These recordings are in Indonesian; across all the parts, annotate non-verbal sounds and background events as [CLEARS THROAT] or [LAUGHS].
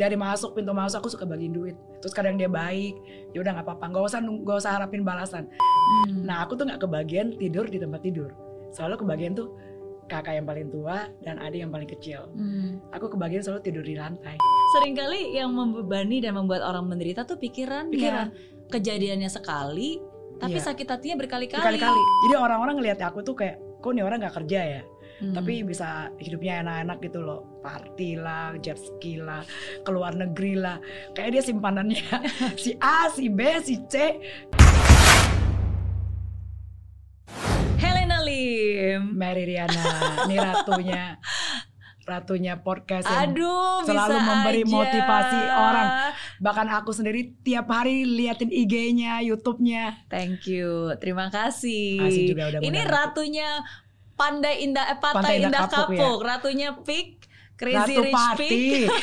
dari masuk pintu masuk aku suka bagiin duit terus kadang dia baik ya udah nggak apa-apa nggak usah nggak usah harapin balasan Hmm. nah aku tuh nggak kebagian tidur di tempat tidur selalu kebagian tuh kakak yang paling tua dan adik yang paling kecil Hmm. aku kebagian selalu tidur di lantai Seringkali yang membebani dan membuat orang menderita tuh pikiran, Pikiran. kejadiannya sekali, tapi Iya. sakit hatinya berkali-kali. berkali-kali jadi orang-orang ngelihat aku tuh kayak kok nih orang nggak kerja ya Hmm. tapi bisa hidupnya enak-enak gitu loh party lah jet ski lah keluar negeri lah kayak dia simpanannya [LAUGHS] si A si B si C Helena Lim. Mary Riana ini ratunya ratunya podcast yang Aduh, selalu bisa memberi aja. motivasi orang. bahkan aku sendiri tiap hari liatin IG-nya YouTube-nya Thank you, terima kasih. Kasih juga udah Ini ratunya Pandai Indah, eh, Pantai, Pantai Indah Indah Kapuk, Kapuk, ya. ratunya Pik, Crazy Ratu Rich Party Pik. [LAUGHS]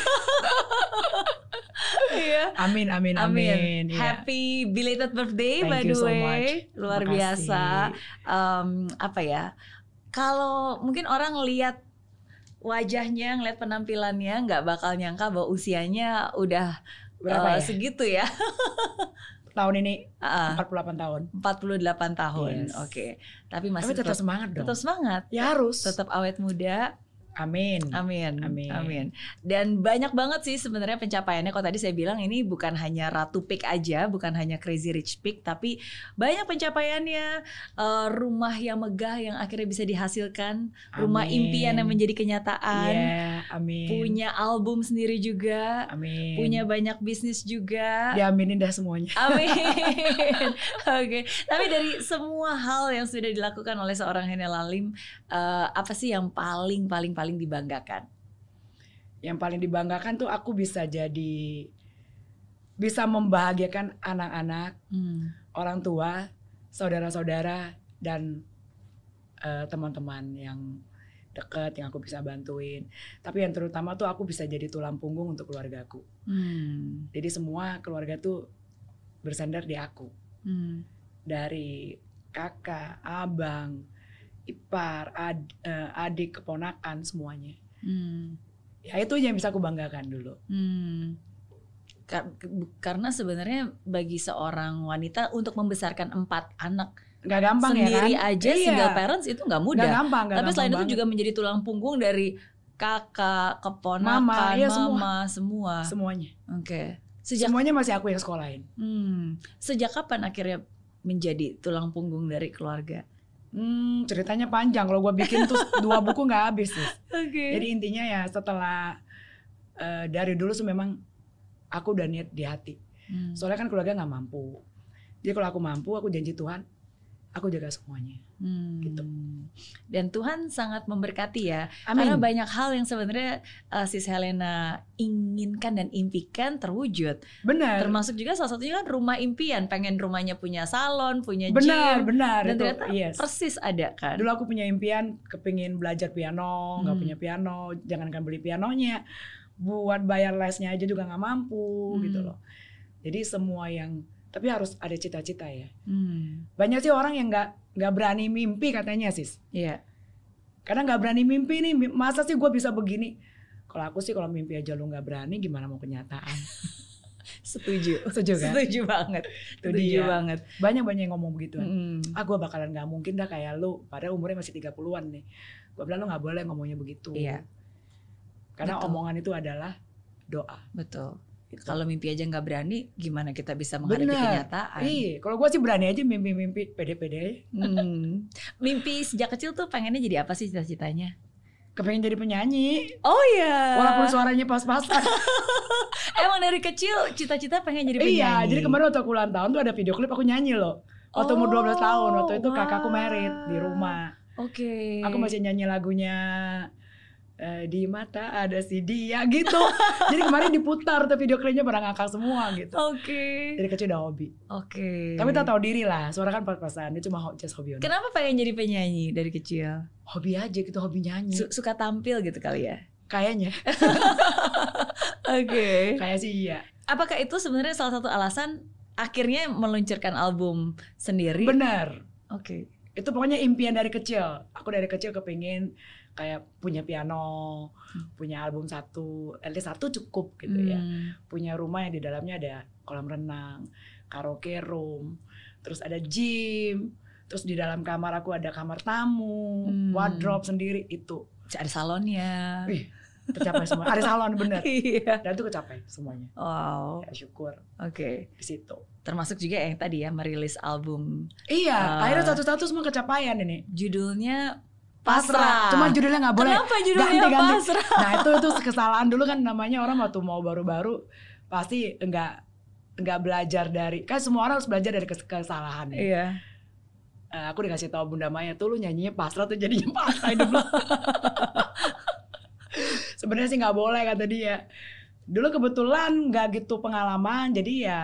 Iya. amin amin Amin. amin, Iya. Happy belated birthday Thank by the so way. much. Luar Makasih. biasa. Em, apa ya? Kalau mungkin orang lihat wajahnya, ngeliat penampilannya, nggak bakal nyangka bahwa usianya udah berapa eh, ya segitu ya. [LAUGHS] tahun ini Ah, 48 tahun 48 tahun. Yes. Oke. Tapi tapi masih tetap tetap, semangat dong tetap semangat. ya harus Tetap awet muda. Amin Amin. Amin. Dan banyak banget sih sebenarnya pencapaiannya. Kalau tadi saya bilang ini bukan hanya Ratu Peak aja, bukan hanya Crazy Rich Peak, tapi banyak pencapaiannya. Eh, rumah yang megah yang akhirnya bisa dihasilkan, rumah Amin. impian yang menjadi kenyataan. Ya, amin Punya album sendiri juga, amin punya banyak bisnis juga. diaminin dah semuanya Amin. [LAUGHS] Oke. Tapi dari semua hal yang sudah dilakukan oleh seorang Hene Lalim, eh, apa sih yang paling paling paling dibanggakan? yang paling dibanggakan tuh aku bisa jadi bisa membahagiakan anak-anak Hmm. orang tua saudara-saudara dan eh, teman-teman yang deket yang aku bisa bantuin tapi yang terutama tuh aku bisa jadi tulang punggung untuk keluargaku Hmm. jadi semua keluarga tuh bersandar di aku Hmm. dari kakak abang ipar ad- eh, adik keponakan semuanya Hmm. ya itu yang bisa aku banggakan dulu Hmm. Kar- karena sebenarnya bagi seorang wanita untuk membesarkan empat anak nggak gampang sendiri ya kan aja Iya. single parents itu nggak mudah. nggak gampang nggak Tapi gampang selain itu banget. juga menjadi tulang punggung dari kakak, keponakan, Mama, iya, mama, semua. semuanya Oke. Sejak semuanya masih aku yang sekolahin hmm, sejak kapan akhirnya menjadi tulang punggung dari keluarga? Hmm, ceritanya panjang. Kalau gue bikin tuh [LAUGHS] dua buku nggak habis sih. Oke. Jadi intinya ya setelah eh, dari dulu tuh memang aku udah niat di hati. Hmm. Soalnya kan keluarga nggak mampu. Jadi kalau aku mampu, aku janji Tuhan, aku jaga semuanya. Hmm. Gitu. Dan Tuhan sangat memberkati ya. Amin. Karena banyak hal yang sebenarnya uh, Sis Helena inginkan dan impikan terwujud. benar, Termasuk juga salah satunya kan rumah impian, pengen rumahnya punya salon, punya benar, gym. benar. Dan itu, ternyata yes. persis ada kan. Dulu aku punya impian, kepingin belajar piano, nggak Hmm. punya piano, jangankan beli pianonya, buat bayar lesnya aja juga nggak mampu Hmm. gitu loh. Jadi semua yang, tapi harus ada cita-cita ya. Hmm. Banyak sih orang yang nggak nggak berani mimpi katanya sis. Iya. Karena nggak berani mimpi nih, masa sih gue bisa begini? Kalau aku sih kalau mimpi aja lu nggak berani, gimana mau kenyataan? [LAUGHS] Setuju. Setuju kan? Setuju banget. Itu Setuju dia. banget. Banyak banyak yang ngomong begitu. Mm. Ah gue bakalan nggak mungkin dah kayak lu, padahal umurnya masih 30-an nih. Gue bilang lu nggak boleh ngomongnya begitu. Iya. Karena Betul. omongan itu adalah doa. Betul. Gitu. Kalau mimpi aja nggak berani, gimana kita bisa menghadapi Benar. kenyataan? Iya, kalau gue sih berani aja mimpi-mimpi pede-pede. Hmm. Mimpi sejak kecil tuh pengennya jadi apa sih cita-citanya? Kepengen jadi penyanyi, Oh iya. walaupun suaranya pas-pasan. [LAUGHS] Emang dari kecil cita-cita pengen jadi penyanyi. iya, jadi kemarin waktu aku ulang tahun tuh ada video klip aku nyanyi loh. Waktu umur 12 tahun, waktu itu kakakku merit di rumah. Oke. Aku masih nyanyi lagunya eh, di mata ada si dia gitu. [LAUGHS] Jadi kemarin diputar tuh video klipnya barang ngakak semua gitu. Oke. Dari kecil udah hobi. Oke. Tapi tak tahu diri lah, suara kan pas-pasan. Itu cuma just hobi. Kenapa pengen jadi penyanyi dari kecil? Hobi aja gitu, hobi nyanyi. Su- suka tampil gitu kali ya? Kayaknya, [LAUGHS] Oke. kayak sih iya. Apakah itu sebenarnya salah satu alasan akhirnya meluncurkan album sendiri? Bener. Oke. Itu pokoknya impian dari kecil. Aku dari kecil kepingin kayak punya piano, punya album satu, at least satu cukup gitu ya. Hmm. Punya rumah yang di dalamnya ada kolam renang, karaoke room, terus ada gym, terus di dalam kamar aku ada kamar tamu, Hmm. wardrobe sendiri itu Ada salonnya. Wih. tercapai semua. Ada salon bener. [LAUGHS] Iya. Dan itu kecapai semuanya. Wow. Ya syukur Oke. di situ. Termasuk juga yang tadi ya merilis album Iya, Ah. akhirnya satu-satu semua kecapaian ini. judulnya Pasrah. Pasrah. Cuma judulnya nggak boleh. Kenapa judulnya Ganti-ganti. pasrah? Nah itu itu kesalahan dulu kan namanya orang waktu mau baru-baru pasti enggak enggak belajar dari kan semua orang harus belajar dari kes- kesalahan. ya. Iya. Eh, aku dikasih tahu Bunda Maya tuh lu nyanyinya pasrah tuh jadinya pasrah hidup lu. [LAUGHS] Sebenarnya sih nggak boleh kata dia. Dulu kebetulan nggak gitu pengalaman jadi ya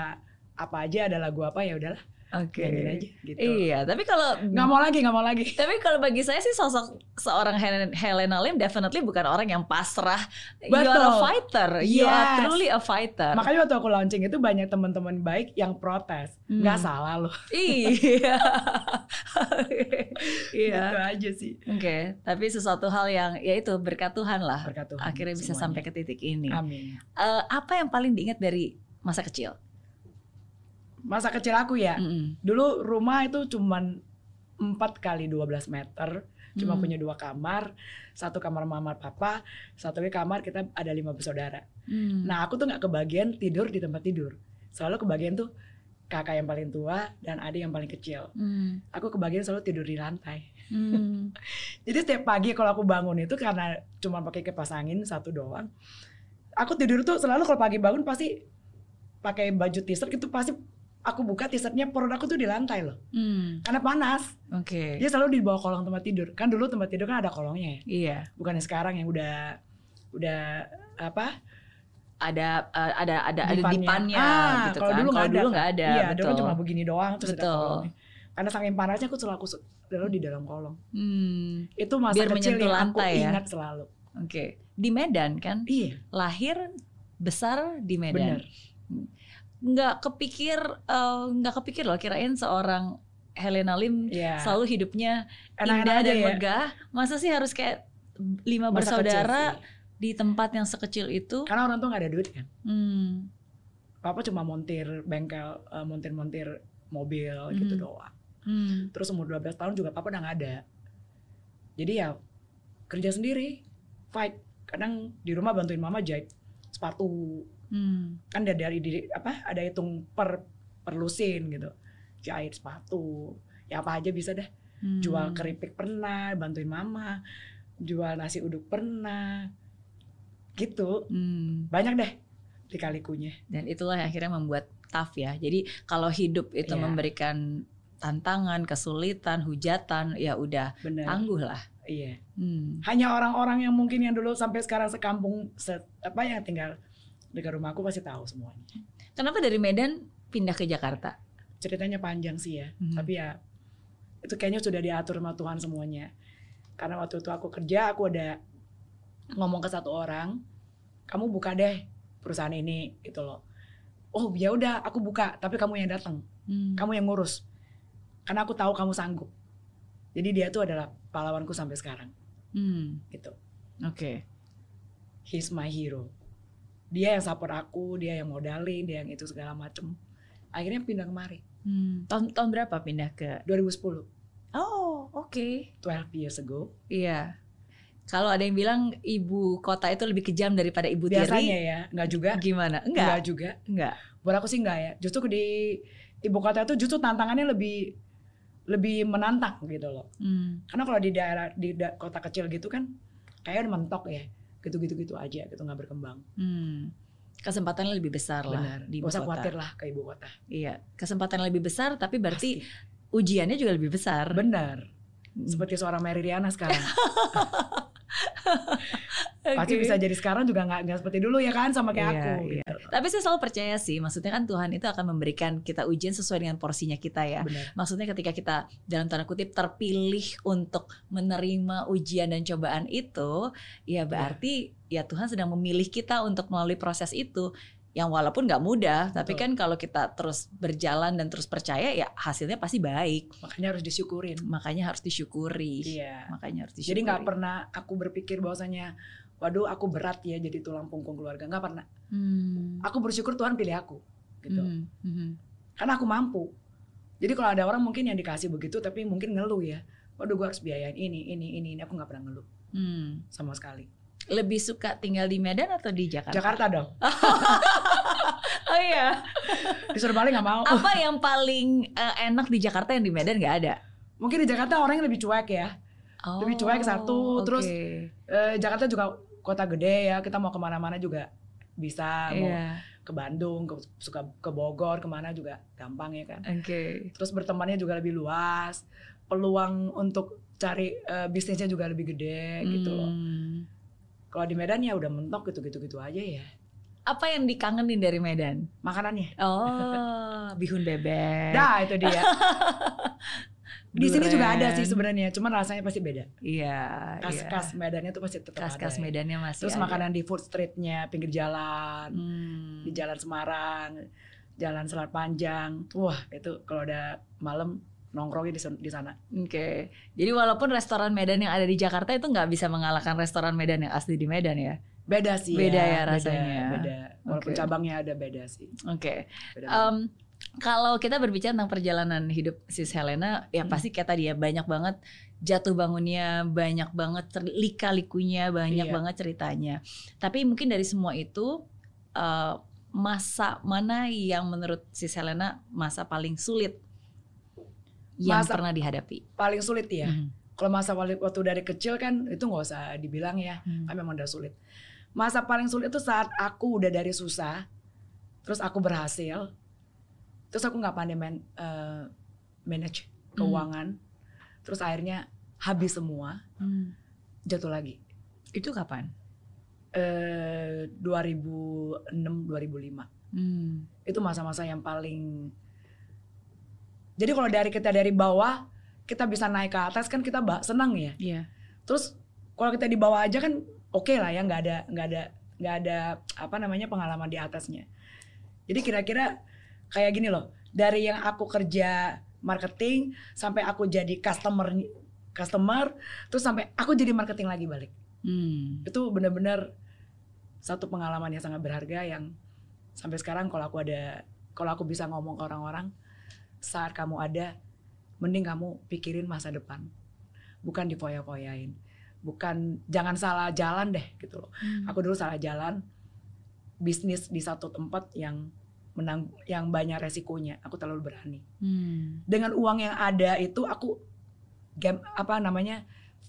apa aja ada lagu apa ya udahlah Oke. nyanyiin aja gitu. Iya, tapi kalau Nggak mau lagi nggak mau lagi. [LAUGHS] tapi kalau bagi saya sih sosok seorang Helen- Helena Lim definitely bukan orang yang pasrah. You are a Betul. fighter. You are Yes. truly a fighter. Makanya waktu aku launching itu banyak teman-teman baik yang protes. Hmm. Nggak salah loh. [LAUGHS] iya. [LAUGHS] iya. Gitu aja sih. Oke, tapi sesuatu hal yang ya itu berkat Tuhan lah. Berkat Tuhan Akhirnya bisa semuanya. sampai ke titik ini. Amin. Eh, apa yang paling diingat dari masa kecil? Masa kecil aku ya, Mm-mm. dulu rumah itu cuman 4 kali 12 meter, cuma Hmm. punya dua kamar, satu kamar mama papa, satu lagi kamar kita ada lima bersaudara. Hmm. Nah aku tuh nggak kebagian tidur di tempat tidur, selalu kebagian tuh kakak yang paling tua dan adik yang paling kecil. Hmm. Aku kebagian selalu tidur di lantai. Hmm. [LAUGHS] Jadi setiap pagi kalau aku bangun itu karena cuma pakai kipas angin satu doang, aku tidur tuh selalu kalau pagi bangun pasti pakai baju t-shirt gitu pasti aku buka t-shirtnya perut aku tuh di lantai loh, Hmm. karena panas. Oke. Dia selalu di bawah kolong tempat tidur. Kan dulu tempat tidur kan ada kolongnya ya. Iya. Bukan yang sekarang yang udah udah apa? Ada eh, ada ada ada dipannya. Ah, gitu kalau kan. dulu nggak ada. dulu nggak ada. Iya, betul. dulu kan cuma begini doang terus ada Betul. kolongnya. Karena saking panasnya aku selalu selalu di dalam kolong. Hmm. Itu masa Biar kecil yang aku lantai ya? ingat selalu. Oke. Di Medan kan? Iya, Lahir besar di Medan. benar. Nggak kepikir eh, nggak kepikir loh kirain seorang Helena Lim Iya. selalu hidupnya Enak-enak indah dan ya. megah. Masa sih harus kayak lima Masa bersaudara di tempat yang sekecil itu? Karena orang tuh nggak ada duit kan. Hmm. Papa cuma montir bengkel, eh, montir-montir mobil gitu Mhm. doang. Hmm. Terus umur 12 tahun juga papa udah nggak ada. Jadi ya kerja sendiri, fight. Kadang di rumah bantuin mama jahit sepatu. Hmm. Kan dari, dari diri- apa ada hitung per per lusin gitu. Jahit sepatu. Ya apa aja bisa deh. Hmm. Jual keripik pernah, bantuin mama. Jual nasi uduk pernah. Gitu. Hmm. Banyak deh lika-likunya. Dan itulah yang akhirnya membuat tough ya. Jadi kalau hidup itu Iya. memberikan tantangan, kesulitan, hujatan, ya udah Bener. tangguh lah. Iya. Hmm. Hanya orang-orang yang mungkin yang dulu sampai sekarang sekampung se- apa yang tinggal dekat rumah aku pasti tahu semuanya. Kenapa dari Medan pindah ke Jakarta? Ceritanya panjang sih ya, Hmm. tapi ya itu kayaknya sudah diatur sama Tuhan semuanya. Karena waktu itu aku kerja, aku ada ngomong ke satu orang, kamu buka deh perusahaan ini gitu loh. Oh ya udah, aku buka, tapi kamu yang datang, Hmm. kamu yang ngurus. Karena aku tahu kamu sanggup. Jadi dia tuh adalah pahlawanku sampai sekarang, Hmm. gitu. Oke. He's my hero. Dia yang support aku, dia yang modalin, dia yang itu segala macem. Akhirnya pindah kemari, Hmm. Tahun tahun berapa pindah ke? 2010, Oh, oke. 12 years ago. Iya. Kalau ada yang bilang ibu kota itu lebih kejam daripada ibu Biasanya tiri, ya, nggak juga. gimana? Enggak Enggak. juga. Enggak. Buat aku sih enggak ya. Justru di ibu kota itu justru tantangannya lebih lebih menantang gitu loh. Hmm. Karena kalau di daerah di da- kota kecil gitu kan kayak mentok ya. Gitu-gitu gitu aja gitu nggak berkembang. Hmm. Kesempatannya lebih besar lah Benar. di ibu kota. khawatir lah ke ibu kota. Iya, kesempatan lebih besar tapi berarti Pasti. ujiannya juga lebih besar. benar. Hmm. Seperti seorang Mary Riana sekarang. [LAUGHS] Pasti Oke. bisa jadi sekarang juga nggak nggak seperti dulu ya kan sama kayak Iya, aku iya. gitu. Tapi saya selalu percaya sih, maksudnya kan Tuhan itu akan memberikan kita ujian sesuai dengan porsinya kita ya. Benar. Maksudnya ketika kita dalam tanda kutip terpilih untuk menerima ujian dan cobaan itu, ya berarti ya Tuhan sedang memilih kita untuk melalui proses itu. yang walaupun nggak mudah, tapi Betul. kan kalau kita terus berjalan dan terus percaya ya hasilnya pasti baik. Makanya harus disyukurin. Makanya harus disyukuri. Iya. Makanya harus disyukuri. Jadi nggak pernah aku berpikir bahwasanya, waduh aku berat ya jadi tulang punggung keluarga. Nggak pernah. Hmm. Aku bersyukur Tuhan pilih aku, gitu. Hmm. Hmm. Karena aku mampu. Jadi kalau ada orang mungkin yang dikasih begitu, tapi mungkin ngeluh ya. Waduh gue harus biayain ini, ini, ini, ini. Aku nggak pernah ngeluh Hmm. sama sekali. Lebih suka tinggal di Medan atau di Jakarta? Jakarta dong. [LAUGHS] Oh iya. Di Surabaya nggak mau. Apa yang paling eh, enak di Jakarta yang di Medan nggak ada? Mungkin di Jakarta orangnya lebih cuek ya. Lebih cuek satu, oke. terus Eh, Jakarta juga kota gede ya. Kita mau ke mana-mana juga bisa. Mau Iya. ke Bandung, ke, suka ke Bogor, ke mana juga gampang ya kan. Oke. Terus bertemannya juga lebih luas. Peluang untuk cari eh, bisnisnya juga lebih gede gitu loh. Hmm. Kalau di Medan ya udah mentok gitu-gitu-gitu aja ya. Apa yang dikangenin dari Medan? Makanannya. Oh, bihun bebek. Dah itu dia. [LAUGHS] di sini juga ada sih sebenarnya, cuman rasanya pasti beda. Iya. Khas-khas Medannya tuh pasti tetap ada. Khas-khas ya. Medannya masih Terus ada. makanan di food streetnya pinggir jalan, Hmm. di Jalan Semarang, Jalan Selat Panjang. Wah itu kalau udah malam nongkrongnya di, di sana. Oke. Jadi walaupun restoran Medan yang ada di Jakarta itu nggak bisa mengalahkan restoran Medan yang asli di Medan ya. Beda sih Beda ya, ya rasanya. Beda. Walaupun Oke. cabangnya ada beda sih. Oke. Beda Em, kalau kita berbicara tentang perjalanan hidup sis Helena, ya Hmm. pasti kayak tadi ya banyak banget jatuh bangunnya, banyak banget lika-likunya, banyak Iya. banget ceritanya. Tapi mungkin dari semua itu eh, masa mana yang menurut sis Helena masa paling sulit yang Masa- pernah dihadapi? paling sulit ya. Mhm. Kalau masa waktu dari kecil kan itu nggak usah dibilang ya, Hmm. kan memang udah sulit. Masa paling sulit itu saat aku udah dari susah, terus aku berhasil, terus aku nggak pandai man- eh, manage Hmm. keuangan, terus akhirnya habis semua, Hmm. jatuh lagi. Itu kapan? Eh 2006 2005 Hmm. itu masa-masa yang paling. Jadi kalau dari kita dari bawah kita bisa naik ke atas kan kita senang ya. Iya. Terus kalau kita di bawah aja kan oke lah ya, nggak ada nggak ada nggak ada apa namanya pengalaman di atasnya. Jadi kira-kira kayak gini loh, dari yang aku kerja marketing sampai aku jadi customer customer, terus sampai aku jadi marketing lagi balik. Hmm. Itu benar-benar satu pengalaman yang sangat berharga yang sampai sekarang kalau aku ada kalau aku bisa ngomong ke orang-orang saat kamu ada mending kamu pikirin masa depan bukan difoya-foyain bukan jangan salah jalan deh gitu loh Hmm. aku dulu salah jalan bisnis di satu tempat yang menang yang banyak resikonya aku terlalu berani Hmm. dengan uang yang ada itu aku game apa namanya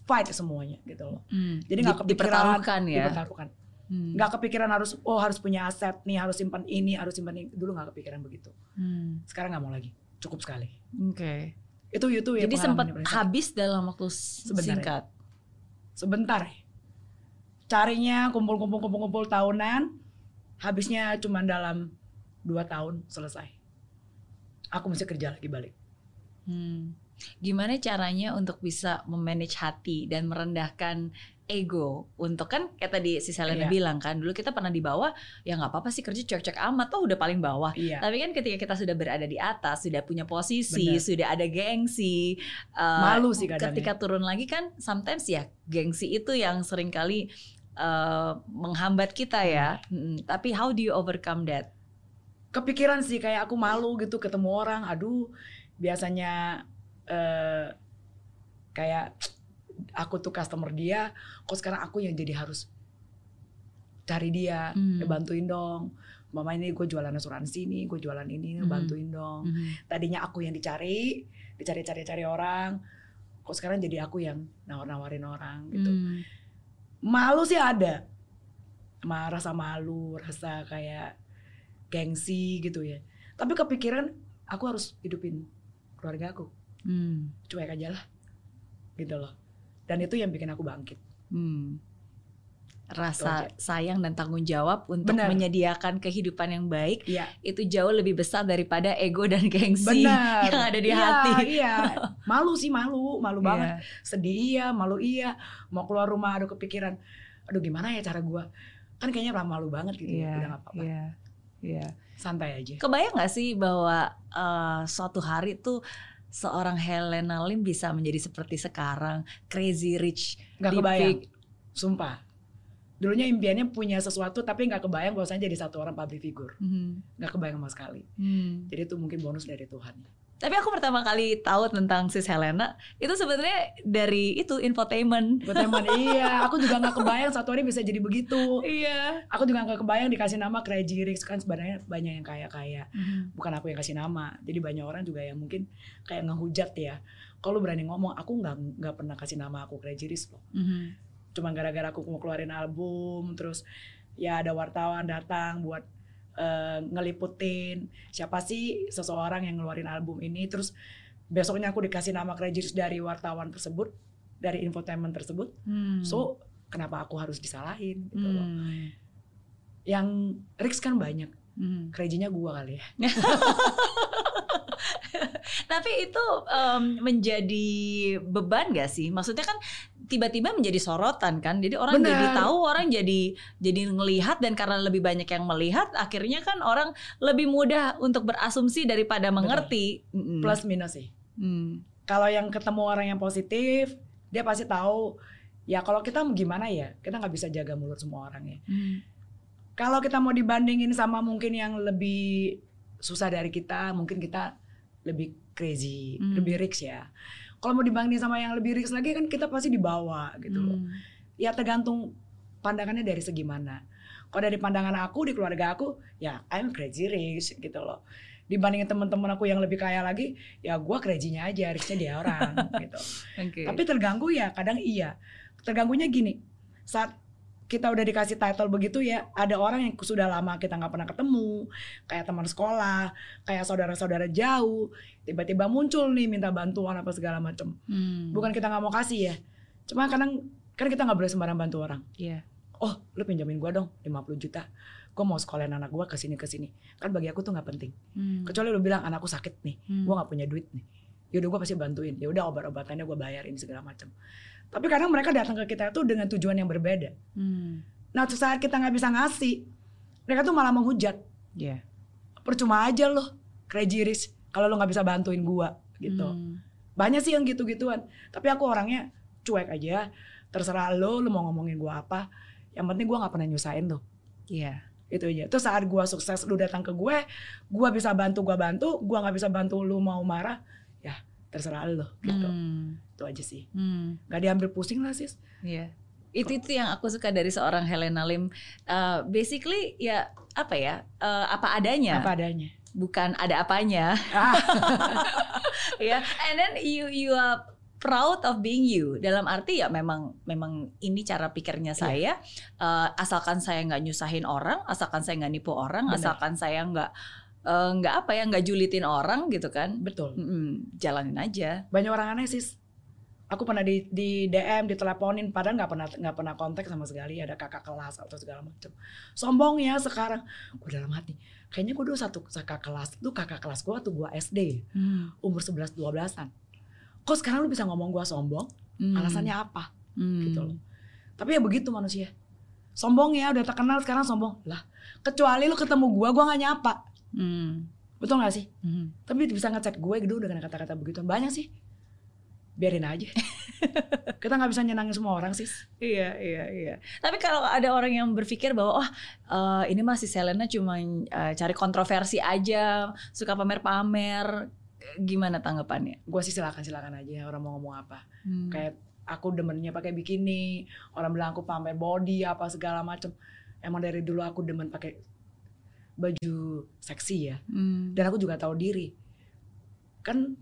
fight semuanya gitu loh Hmm. Jadi nggak kepikiran, dipertaruhkan ya. dipertaruhkan Hmm. nggak kepikiran harus oh harus punya aset nih harus simpan ini harus simpan ini dulu nggak kepikiran begitu Hmm. sekarang nggak mau lagi cukup sekali Oke. itu itu ya Jadi sempat habis dalam waktu Sebentar ya. singkat. sebentar ya. carinya kumpul kumpul kumpul kumpul tahunan habisnya cuma dalam dua tahun selesai. Aku mesti kerja lagi balik. Hmm. Gimana caranya untuk bisa memanage hati dan merendahkan ego? Untuk kan kayak tadi si Selena Iya. bilang kan dulu kita pernah di bawah ya nggak apa-apa sih kerja cek-cek amat tuh udah paling bawah. Iya. Tapi kan ketika kita sudah berada di atas sudah punya posisi Benar. sudah ada gengsi eh, malu sih kadang ketika turun lagi kan sometimes ya gengsi itu yang sering kali eh, menghambat kita ya. Mm, tapi how do you overcome that kepikiran sih kayak aku malu gitu ketemu orang aduh biasanya eh kayak aku tuh customer dia kok sekarang aku yang jadi harus cari dia Hmm. ya bantuin dong mama ini gue jualan asuransi nih gue jualan ini Hmm. bantuin dong Mhm. tadinya aku yang dicari dicari-cari-cari orang kok sekarang jadi aku yang nawar-nawarin orang gitu Hmm. malu sih ada Ma, rasa malu rasa kayak gengsi gitu ya. Tapi kepikiran aku harus hidupin keluarga aku. Hmm. cuek aja lah gitu loh. Dan itu yang bikin aku bangkit. Hmm. Rasa sayang dan tanggung jawab untuk Benar. menyediakan kehidupan yang baik iya. itu jauh lebih besar daripada ego dan gengsi [LAUGHS] benar. yang ada di Iya, hati. iya. [LAUGHS] Malu sih malu. Malu Iya. banget. Sedih iya. Malu iya. Mau keluar rumah aduh kepikiran. Aduh gimana ya cara gua? Kan kayaknya malu banget gitu Iya, udah gak apa-apa. iya, Iya. santai aja Kebayang nggak sih bahwa eh, suatu hari tuh seorang Helena Lim bisa menjadi seperti sekarang, crazy rich, nggak di kebayang peak. sumpah dulunya impiannya punya sesuatu tapi nggak kebayang bahwasanya jadi satu orang public figure Mhm. nggak kebayang sama sekali Hmm. jadi itu mungkin bonus dari Tuhan Tapi aku pertama kali tahu tentang sis Helena itu sebenarnya dari itu infotainment. teman [LAUGHS] iya aku juga nggak kebayang satu hari bisa jadi begitu Iya. aku juga nggak kebayang dikasih nama Crazy Rich kan sebenarnya banyak yang kaya kaya bukan aku yang kasih nama jadi banyak orang juga yang mungkin kayak ngehujat ya kalau berani ngomong aku nggak nggak pernah kasih nama aku Crazy Rich loh Mhm. cuma gara-gara aku mau keluarin album terus ya ada wartawan datang buat eh, ngeliputin siapa sih seseorang yang ngeluarin album ini terus besoknya aku dikasih nama Rich dari wartawan tersebut dari infotainment tersebut Hmm. so kenapa aku harus disalahin gitu loh Hmm. yang Rix kan banyak Hmm. crazy-nya gua kali ya [LAUGHS] Tapi itu em, menjadi beban gak sih? Maksudnya kan tiba-tiba menjadi sorotan kan. Jadi orang Benar. jadi tahu, orang jadi jadi ngelihat dan karena lebih banyak yang melihat, akhirnya kan orang lebih mudah untuk berasumsi daripada mengerti. Plus minus sih Hmm. kalau yang ketemu orang yang positif dia pasti tahu ya kalau kita mau gimana ya kita nggak bisa jaga mulut semua orang ya Hmm. kalau kita mau dibandingin sama mungkin yang lebih susah dari kita mungkin kita lebih crazy Hmm. lebih rich ya kalau mau dibandingin sama yang lebih rich lagi kan kita pasti dibawa gitu loh. Hmm. ya tergantung pandangannya dari segi mana. Kalau dari pandangan aku di keluarga aku ya I'm crazy rich gitu loh. Dibandingin teman-teman aku yang lebih kaya lagi ya gua crazy-nya aja richnya dia orang [LAUGHS] gitu. Oke. tapi terganggu ya kadang iya. Terganggunya gini saat kita udah dikasih title begitu ya ada orang yang sudah lama kita nggak pernah ketemu kayak teman sekolah kayak saudara-saudara jauh tiba-tiba muncul nih minta bantuan apa segala macem Hmm. bukan kita nggak mau kasih ya cuma kadang kan kita nggak boleh sembarang bantu orang Iya. oh lu pinjamin gua dong 50 juta gua mau sekolahin anak gua ke sini ke sini kan bagi aku tuh nggak penting Hmm. kecuali lu bilang anakku sakit nih Hmm. gua nggak punya duit nih yaudah gua pasti bantuin ya udah obat-obatannya gua bayarin segala macam tapi kadang mereka datang ke kita tuh dengan tujuan yang berbeda Hmm. nah saat kita nggak bisa ngasih mereka tuh malah menghujat Iya. percuma aja loh crazy rich kalau lo nggak bisa bantuin gua gitu Hmm. banyak sih yang gitu-gituan tapi aku orangnya cuek aja terserah lo lo mau ngomongin gua apa yang penting gua nggak pernah nyusahin lo Iya. itu aja terus saat gua sukses lu datang ke gue gua bisa bantu gua bantu gua nggak bisa bantu lu mau marah ya terserah lo gitu Hmm. Itu aja sih Hmm. nggak diambil pusing lah sis Iya. Itu itu yang aku suka dari seorang Helena Lim. Uh, basically ya apa ya? uh, apa adanya. apa adanya Bukan ada apanya. ah, [LAUGHS] ya. And then you you are proud of being you. Dalam arti ya memang memang ini cara pikirnya Iya. saya. Uh, asalkan saya nggak nyusahin orang, asalkan saya nggak nipu orang, Benar. asalkan saya nggak uh, nggak apa ya nggak julitin orang gitu kan. betul Mm-mm, jalanin aja. banyak orang aneh sis aku pernah di, di DM diteleponin padahal nggak pernah nggak pernah kontak sama sekali ada kakak kelas atau segala macam sombong ya sekarang gue dalam hati kayaknya gue dulu satu kakak kelas itu kakak kelas gue waktu gue SD Hmm. umur 11 12-an kok sekarang lu bisa ngomong gue sombong Hmm. alasannya apa Hmm. gitu loh. Tapi ya begitu manusia. Sombong ya, udah terkenal sekarang sombong. Lah, kecuali lu ketemu gua, gua nggak nyapa. Hmm. Betul gak sih? Hmm. Tapi bisa ngechat gue gitu dengan kata-kata begitu. Banyak sih. Biarin aja. [LAUGHS] Kita nggak bisa nyenangin semua orang sih. Iya, iya, iya. Tapi kalau ada orang yang berpikir bahwa wah eh, ini masih Selena cuma eh, cari kontroversi aja, suka pamer-pamer, gimana tanggapannya? Gue sih silakan silakan aja orang mau ngomong apa. Hmm. Kayak aku demennya pakai bikini, orang bilang aku pamer body apa segala macem. Emang dari dulu aku demen pakai baju seksi ya. Hmm. dan aku juga tahu diri kan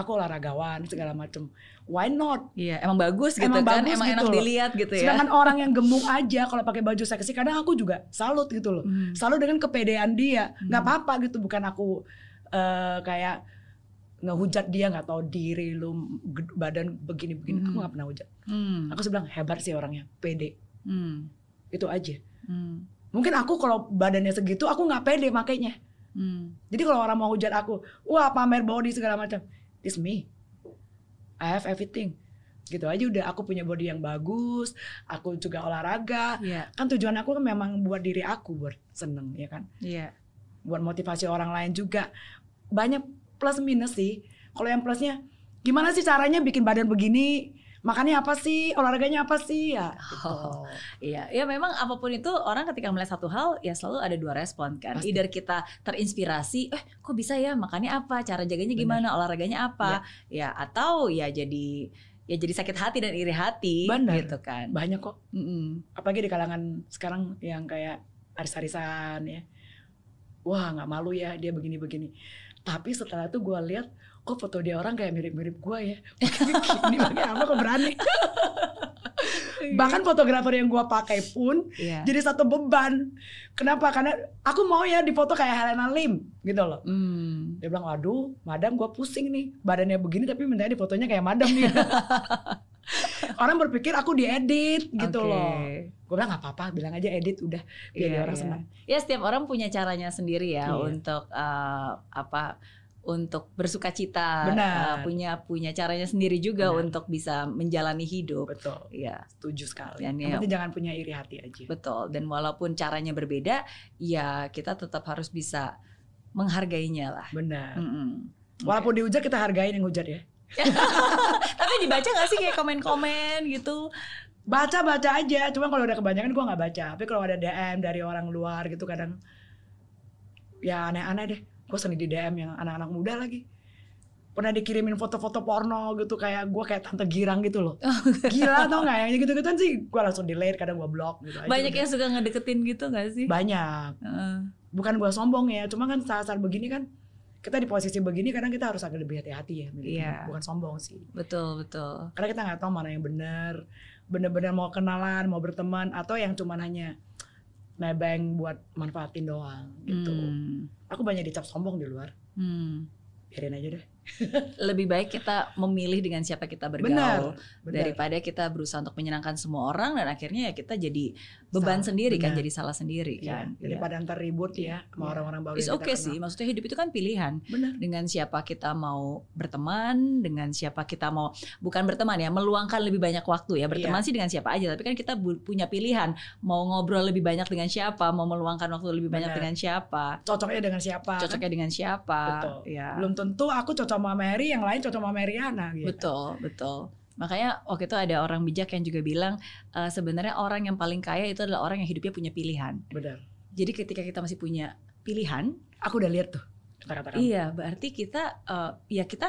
aku olahragawan segala macem why not Iya, emang bagus gitu Emang kan, bagus emang gitu enak loh. dilihat gitu ya. sedangkan orang yang gemuk aja kalau pakai baju seksi kadang aku juga salut gitu loh Hmm. salut dengan kepedean dia nggak Hmm. apa-apa gitu bukan aku eh, kayak ngehujat dia nggak tahu diri lu badan begini begini aku Hmm. nggak pernah hujat Hmm. aku bilang hebat sih orangnya pede Hmm. itu aja Hmm. mungkin aku kalau badannya segitu aku nggak pede makanya Hmm. Jadi kalau orang mau hujat aku, wah pamer body segala macam, this me. I have everything. gitu aja udah aku punya body yang bagus aku juga olahraga Iya, kan tujuan aku kan memang buat diri aku buat seneng ya kan iya. buat motivasi orang lain juga banyak plus minus sih kalau yang plusnya gimana sih caranya bikin badan begini makannya apa sih olahraganya apa sih ya gitu. Oh. Iya, ya memang apa pun itu orang ketika melihat satu hal ya selalu ada dua respon kan. Pasti. Either kita terinspirasi, eh kok bisa ya makannya apa, cara jaganya gimana, olahraganya apa, ya atau ya jadi ya jadi sakit hati dan iri hati Benar. gitu kan. banyak kok Mm-mm. apalagi di kalangan sekarang yang kayak aris-arisan ya wah nggak malu ya dia begini-begini tapi setelah itu gue lihat kok foto dia orang kayak mirip-mirip gue ya? [LAUGHS] Gini pakai apa kok berani. Bahkan fotografer yang gue pakai pun Iya. jadi satu beban. Kenapa? Karena aku mau ya difoto kayak Helena Lim gitu loh. Hmm. dia bilang waduh madam gue pusing nih. Badannya begini tapi mintanya di fotonya kayak madam nih. [LAUGHS] Orang berpikir aku diedit gitu Oke. loh. Gue bilang nggak apa-apa bilang aja edit udah. Biar Iya, orang iya. senang. Ya setiap orang punya caranya sendiri ya Iya. untuk eh, apa untuk bersuka cita, Benar. eh, punya punya caranya sendiri juga Benar. untuk bisa menjalani hidup. betul Iya, setuju sekali Dan ya- jangan punya iri hati aja betul. Dan walaupun caranya berbeda, ya kita tetap harus bisa menghargainya lah. benar Mm-mm. walaupun dihujat kita hargain yang hujat ya [LAUGHS] Tapi dibaca gak sih kayak komen-komen gitu? baca baca aja cuma kalau udah kebanyakan gue nggak baca tapi kalau ada DM dari orang luar gitu kadang ya aneh-aneh deh gue sering di DM yang anak-anak muda lagi pernah dikirimin foto-foto porno gitu kayak gue kayak tante girang gitu loh gila tau nggak yang gitu gituan sih gue langsung delete kadang gue blok gitu aja Banyak udah. yang suka ngedeketin gitu gak sih? banyak Heeh. bukan gue sombong ya cuma kan saat-saat begini kan kita di posisi begini kadang kita harus agak lebih hati-hati ya milihnya. Iya. bukan sombong sih betul betul. karena kita nggak tahu mana yang benar benar-benar mau kenalan mau berteman atau yang cuman hanya nebeng buat manfaatin doang gitu Hmm. aku banyak dicap sombong di luar Hmm. biarin aja deh Lebih baik kita memilih dengan siapa kita bergaul. benar benar daripada kita berusaha untuk menyenangkan semua orang dan akhirnya ya kita jadi beban Salah, sendiri kan benar. jadi salah sendiri Iya, kan daripada ntar ribut ya sama Iya. orang-orang baru It's yang kita okay kenal. sih maksudnya hidup itu kan pilihan benar dengan siapa kita mau berteman dengan siapa kita mau bukan berteman ya meluangkan lebih banyak waktu ya berteman sih dengan siapa aja tapi kan kita punya pilihan mau ngobrol lebih banyak dengan siapa mau meluangkan waktu lebih banyak Benar. dengan siapa cocoknya dengan siapa kan? cocoknya dengan siapa Betul. ya belum tentu aku cocok sama Mary yang lain cocok sama Mariana gitu Betul, betul. Makanya waktu itu ada orang bijak yang juga bilang eh, sebenarnya orang yang paling kaya itu adalah orang yang hidupnya punya pilihan. benar Jadi ketika kita masih punya pilihan, aku udah lihat tuh kata-kata iya berarti kita eh, ya kita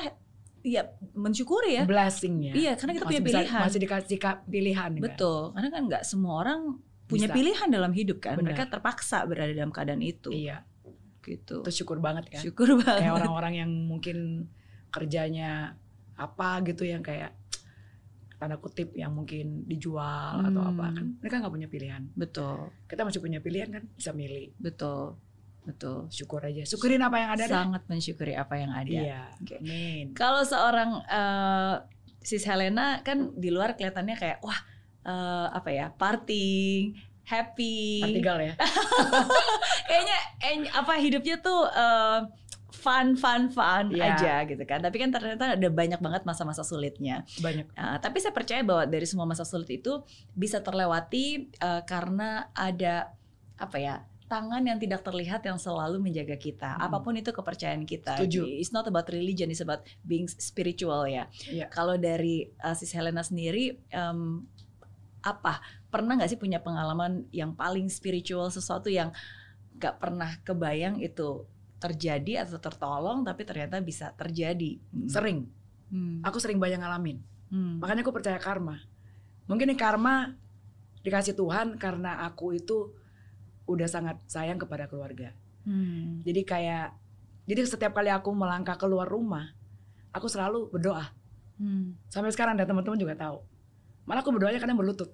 ya mensyukuri ya. blessing ya Iya, karena kita masih punya bisa- pilihan. masih dikasih ka- pilihan kan? Betul, karena kan nggak semua orang punya Bisa. pilihan dalam hidup kan. Benar. Mereka terpaksa berada dalam keadaan itu. iya Gitu. itu syukur [LAUGHS] banget kan Syukur banget. kayak orang-orang yang mungkin kerjanya apa gitu yang kayak tanda kutip yang mungkin dijual atau Hmm. apa kan mereka nggak punya pilihan Betul, kita masih punya pilihan kan bisa milih betul, betul. syukur aja syukurin apa yang ada deh. Sangat mensyukuri apa yang ada. iya Oke. amin Kalau seorang eh, sis Helena kan di luar kelihatannya kayak wah eh, apa ya party, happy, Artigal ya [LAUGHS] kayaknya en- apa hidupnya tuh eh, fun fun fun Iya. aja gitu kan. Tapi kan ternyata ada banyak banget masa-masa sulitnya. banyak Nah, tapi saya percaya bahwa dari semua masa sulit itu bisa terlewati eh, karena ada apa ya tangan yang tidak terlihat yang selalu menjaga kita. Hmm. Apa pun itu kepercayaan kita. Setuju. It's not about religion, it's about being spiritual ya. Iya. Kalau dari uh, Sis Helena sendiri, em, apa pernah nggak sih punya pengalaman yang paling spiritual sesuatu yang nggak pernah kebayang itu terjadi atau tertolong tapi ternyata bisa terjadi. Hmm. sering Hmm. aku sering banyak ngalamin Hmm. makanya aku percaya karma mungkin ini karma dikasih Tuhan karena aku itu udah sangat sayang kepada keluarga Hmm. Jadi kayak jadi setiap kali aku melangkah keluar rumah, aku selalu berdoa. Hmm. Sampai sekarang dan teman-teman juga tahu. Malah aku berdoanya kadang berlutut,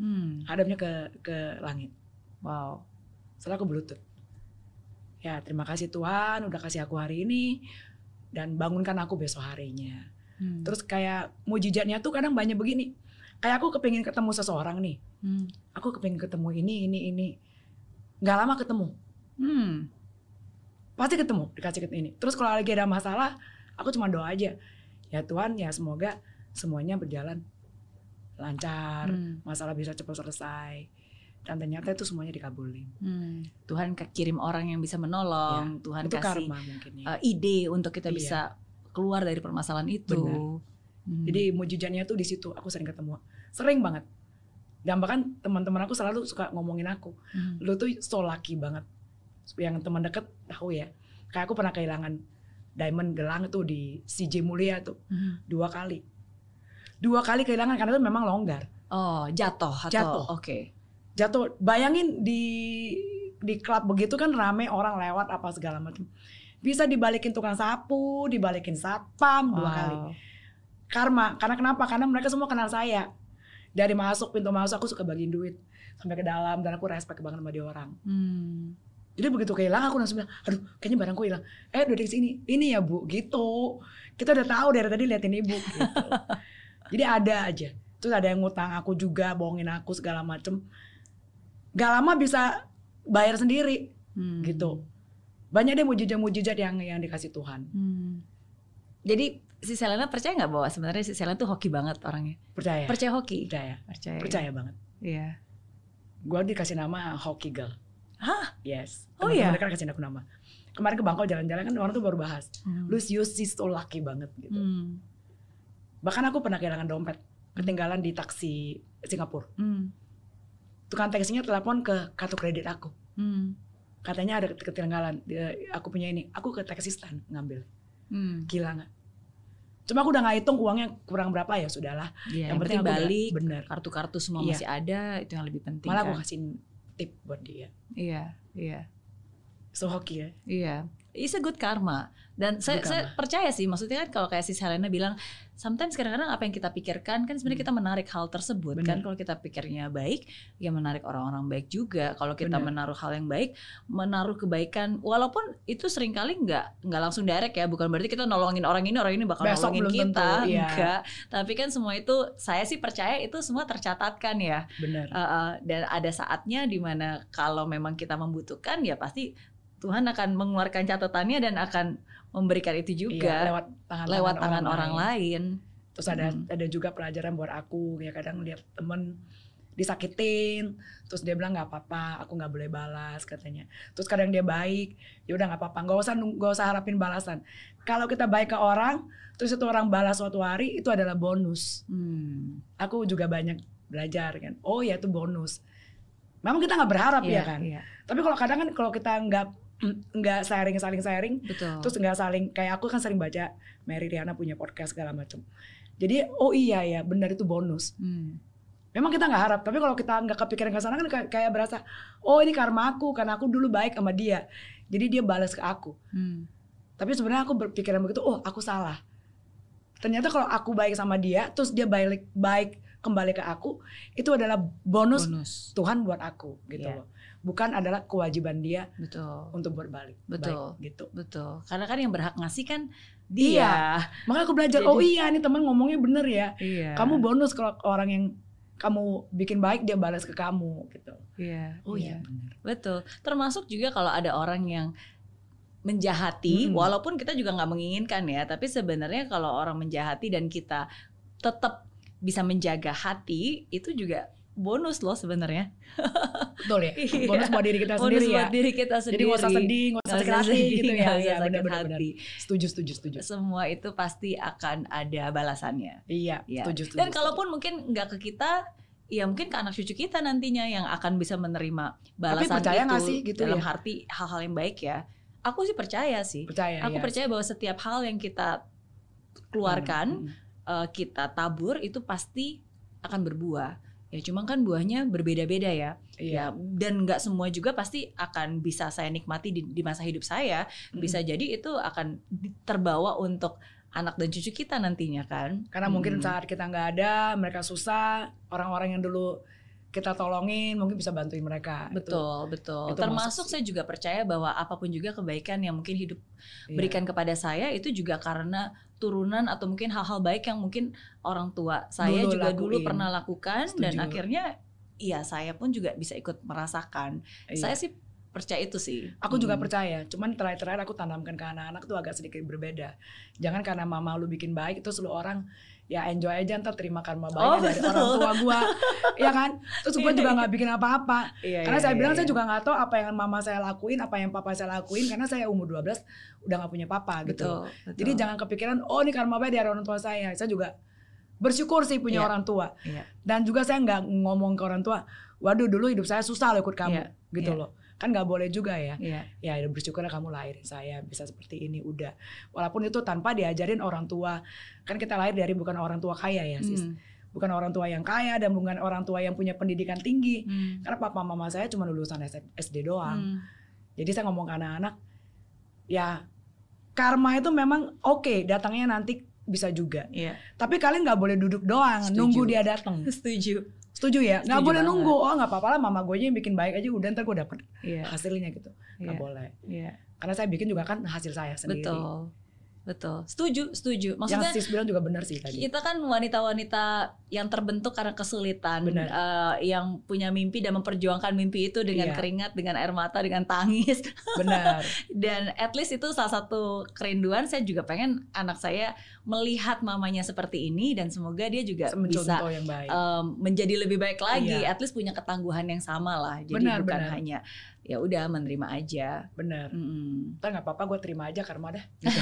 Hmm. hadapnya ke ke langit. Wow. Setelah aku berlutut. Ya, terima kasih Tuhan udah kasih aku hari ini dan bangunkan aku besok harinya. Hmm. Terus kayak mujizatnya tuh kadang banyak begini. Kayak aku kepingin ketemu seseorang nih. Hmm. Aku kepingin ketemu ini, ini, ini. Nggak lama ketemu. Hmm. pasti ketemu dikasih ini terus kalau lagi ada masalah aku cuma doa aja ya Tuhan ya semoga semuanya berjalan lancar, Hmm. masalah bisa cepat selesai. Dan ternyata itu semuanya dikabulin. Hmm. Tuhan kirim orang yang bisa menolong, Tuhan itu kasih karma mungkin ya. uh, ide untuk kita Iya. bisa keluar dari permasalahan itu. Benar. Hmm. Jadi mujizatnya tuh di situ. Aku sering ketemu, sering banget. Dan bahkan teman-teman aku selalu suka ngomongin aku, Hmm. lu tuh so lucky banget. Yang teman deket tahu ya. Kayak aku pernah kehilangan diamond gelang tuh di CJ Mulia tuh Hmm. dua kali. Dua kali kehilangan karena itu memang longgar. Oh, jatuh atau Jatuh. oke. Jatuh. Bayangin di di klub begitu kan rame orang lewat apa segala macam. Bisa dibalikin tukang sapu, dibalikin satpam dua Wow. kali. Karma. Karena kenapa? Karena mereka semua kenal saya. Dari masuk pintu masuk aku suka bagiin duit sampai ke dalam dan aku respect banget sama dia orang. Hmm. Jadi begitu kehilangan aku langsung bilang, aduh kayaknya barangku hilang. Eh udah di sini, ini ya bu, gitu. Kita udah tahu dari tadi liatin ibu. Gitu. [LAUGHS] Jadi ada aja. Terus ada yang ngutang aku juga, bohongin aku segala macem. Gak lama bisa bayar sendiri, Hmm. gitu. Banyak deh mujizat-mujizat yang yang dikasih Tuhan. Hmm. Jadi si Selena percaya nggak bahwa sebenarnya si Selena tuh hoki banget orangnya? Percaya? Percaya hoki? Percaya. Percaya. Percaya banget. Iya. Gue dikasih nama Hockey Girl. Hah? Yes. Oh, iya? kan kasih aku nama. Kemarin ke Bangkok jalan-jalan kan orang tuh baru bahas. Hmm. Lucius is so lucky banget gitu. Hmm. Bahkan aku pernah kehilangan dompet, ketinggalan di taksi Singapura. Hmm. Tukang taksinya telepon ke kartu kredit aku. Hmm. Katanya ada ketinggalan, dia- aku punya ini. Aku ke taksi stand ngambil. Hmm. Gila nggak? Cuma aku udah nggak hitung uangnya kurang berapa ya sudahlah. Iya, yang, Yang penting penting aku balik, bener. kartu-kartu semua Iya. masih ada, itu yang lebih penting. Malah aku kan? kasih tip buat dia. Iya, iya, So hoki ya. iya. It's a good karma. Dan saya, Good saya karma. percaya sih, maksudnya kan kalau kayak si Selena bilang, sometimes kadang-kadang apa yang kita pikirkan kan sebenarnya Hmm. kita menarik hal tersebut Bener. kan. Kalau kita pikirnya baik, ya menarik orang-orang baik juga. Kalau kita Bener. menaruh hal yang baik, menaruh kebaikan, walaupun itu sering kali nggak nggak langsung direct ya, bukan berarti kita nolongin orang ini, orang ini bakal Besok nolongin kita, tentu, iya. enggak. Tapi kan semua itu, saya sih percaya itu semua tercatatkan ya. Bener. Uh, uh, dan ada saatnya di mana kalau memang kita membutuhkan ya pasti Tuhan akan mengeluarkan catatannya dan akan memberikan itu Iya, juga lewat tangan, lewat tangan orang, lain. Terus ada Hmm. ada juga pelajaran buat aku ya kadang lihat temen disakitin terus dia bilang nggak apa-apa aku nggak boleh balas katanya. Terus kadang dia baik ya udah nggak apa-apa nggak usah nggak usah harapin balasan. Kalau kita baik ke orang terus itu orang balas suatu hari itu adalah bonus. Hmm. aku juga banyak belajar kan oh ya itu bonus. Memang kita nggak berharap Iya, ya kan? iya, tapi kalau kadang kan kalau kita nggak [CLEARS THROAT] nggak sharing saling sharing betul. terus nggak saling kayak aku kan sering baca Mary Riana punya podcast segala macam jadi oh iya ya benar itu bonus Hmm. memang kita nggak harap tapi kalau kita nggak kepikiran ke sana kan kayak, berasa oh ini karma aku karena aku dulu baik sama dia jadi dia balas ke aku Hmm. tapi sebenarnya aku berpikiran begitu oh aku salah ternyata kalau aku baik sama dia terus dia balik baik kembali ke aku itu adalah bonus, Bonus. Tuhan buat aku gitu Iya. loh bukan adalah kewajiban dia Betul. untuk berbalik Betul. baik, gitu Betul. Karena kan yang berhak ngasih kan Iya. dia. makanya aku belajar Jadi- oh iya nih teman ngomongnya bener ya Iya. kamu bonus kalau orang yang kamu bikin baik dia balas ke kamu gitu Iya. oh iya, bener Betul. Termasuk juga kalau ada orang yang menjahati, Mm-mm. walaupun kita juga nggak menginginkan ya, tapi sebenarnya kalau orang menjahati dan kita tetap bisa menjaga hati, itu juga bonus loh sebenarnya. betul ya [LAUGHS] Iya. bonus buat diri kita Bonus sendiri ya buat diri kita jadi sendiri. nggak usah sedih nggak usah sakit hati gitu ya usah Iya, sakit benar-benar hati. setuju setuju setuju Semua itu pasti akan ada balasannya. iya Iya. setuju setuju Dan kalaupun mungkin nggak ke kita, ya mungkin ke anak cucu kita nantinya yang akan bisa menerima balasan percaya itu sih gitu dalam ya? arti hal-hal yang baik ya. Aku sih percaya sih. percaya Aku ya. percaya bahwa setiap hal yang kita keluarkan, Hmm. eh, kita tabur itu pasti akan berbuah. Ya cuma kan buahnya berbeda-beda ya. Ya iya dan nggak semua juga pasti akan bisa saya nikmati di, di masa hidup saya. Bisa Mm. jadi itu akan terbawa untuk anak dan cucu kita nantinya kan. karena mungkin Hmm. saat kita nggak ada mereka susah orang-orang yang dulu kita tolongin mungkin bisa bantuin mereka Itu- Betul, betul. itu Termasuk masuk saya juga percaya bahwa apa pun juga kebaikan yang mungkin hidup iya. berikan kepada saya itu juga karena turunan atau mungkin hal-hal baik yang mungkin orang tua saya Dulu juga dulu lakuin. pernah lakukan dan Setuju. akhirnya iya saya pun juga bisa ikut merasakan. Iya. Saya sih percaya itu sih. Aku juga Hmm. percaya, cuman terakhir-terakhir aku tanamkan ke anak-anak tuh agak sedikit berbeda. Jangan karena mama lu bikin baik itu lu orang ya enjoy aja ntar terima karma baik Oh, dari betul. orang tua gua, ya kan? Terus gua juga nggak bikin apa-apa. Iya, Karena iya, saya iya, bilang iya. saya juga nggak tahu apa yang mama saya lakuin, apa yang papa saya lakuin karena saya umur 12 udah nggak punya papa gitu. betul, betul. Jadi jangan kepikiran oh ini karma baik dari orang tua saya. Saya juga bersyukur sih punya Iya. orang tua. Iya. Dan juga saya nggak ngomong ke orang tua, waduh dulu hidup saya susah loh ikut kamu, Iya, gitu iya. loh. Kan nggak boleh juga ya. Iya. Ya udah bersyukurlah kamu lahirin saya bisa seperti ini udah. Walaupun itu tanpa diajarin orang tua. Kan kita lahir dari bukan orang tua kaya ya sis. Hmm. Bukan orang tua yang kaya dan bukan orang tua yang punya pendidikan tinggi. Hmm. Karena papa mama saya cuma lulusan SD doang. Hmm. Jadi saya ngomong ke anak-anak, ya karma itu memang oke datangnya nanti bisa juga. Iya. Tapi kalian nggak boleh duduk doang, Setuju. nunggu dia datang. [LAUGHS] Setuju. Setuju ya? Nggak Setuju boleh banget. nunggu. Oh nggak apa-apa lah, mama gue aja yang bikin baik aja udah ntar gue dapet Iya. hasilnya gitu. Nggak Iya. boleh. Iya. Karena saya bikin juga kan hasil saya sendiri. Betul. Betul. Setuju, setuju. Maksudnya yang sis bilang juga benar sih tadi. kita kan wanita-wanita yang terbentuk karena kesulitan, Benar. eh, yang punya mimpi dan memperjuangkan mimpi itu dengan Iya. keringat, dengan air mata, dengan tangis. [LAUGHS] Benar. Dan at least itu salah satu kerinduan. Saya juga pengen anak saya melihat mamanya seperti ini dan semoga dia juga bisa Mencontoh yang baik. em, menjadi lebih baik lagi. Iya. At least punya ketangguhan yang sama lah. Jadi Benar, bukan benar. hanya ya udah menerima aja. Benar. Mm-mm. Ntar nggak apa-apa gue terima aja karma dah. [LAUGHS]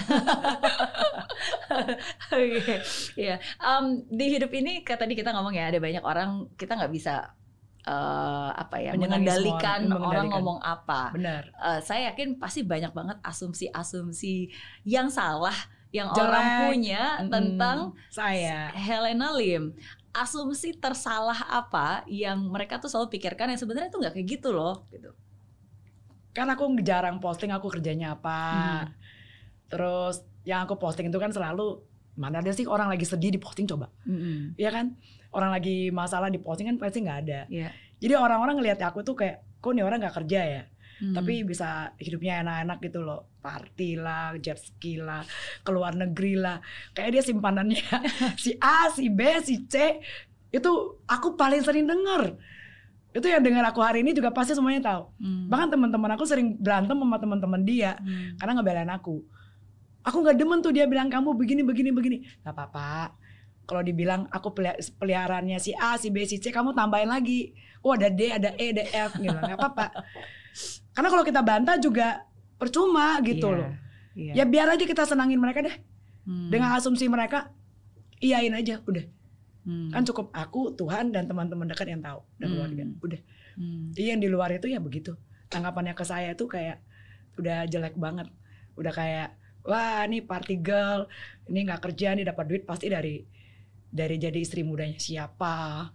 Oke, Iya, Em, di hidup ini kayak tadi kita ngomong ya ada banyak orang kita nggak bisa eh, apa ya mengendalikan, semua orang, ngomong apa. Benar. Eh, saya yakin pasti banyak banget asumsi-asumsi yang salah yang Jelek. orang punya Mm-mm. tentang saya. Helena Lim. Asumsi tersalah apa yang mereka tuh selalu pikirkan yang sebenarnya tuh nggak kayak gitu loh, gitu. Kan aku jarang posting aku kerjanya apa. Hmm. Terus yang aku posting itu kan selalu mana ada sih orang lagi sedih di posting coba. Mm-mm. Iya kan? Orang lagi masalah di posting kan pasti nggak ada. Iya. Jadi orang-orang ngelihat aku tuh kayak, kok nih orang nggak kerja ya? Mm. Tapi bisa hidupnya enak-enak gitu loh. Party lah, jet ski lah, keluar negeri lah. Kayak dia simpanannya [LAUGHS] si A, si B, si C. Itu aku paling sering denger. Itu yang dengar aku hari ini juga pasti semuanya tahu. Mm. Bahkan teman-teman aku sering berantem sama teman-teman dia Mm. karena ngebelain aku. Aku nggak demen tuh dia bilang kamu begini begini begini. Gak apa-apa. Kalau dibilang aku peli- peliharaannya si A, si B, si C, kamu tambahin lagi. Oh ada D, ada E, ada F gitu. Gak apa-apa. Karena kalau kita bantah juga percuma gitu Iya, loh. iya. Ya biar aja kita senangin mereka deh. Hmm. Dengan asumsi mereka, iyain aja udah. Hmm. Kan cukup aku, Tuhan dan teman-teman dekat yang tahu dan Hmm. keluarga. Udah. Hmm. Jadi yang di luar itu ya begitu. Tanggapannya ke saya tuh kayak udah jelek banget. Udah kayak wah ini party girl, ini nggak kerja nih dapat duit pasti dari dari jadi istri mudanya siapa,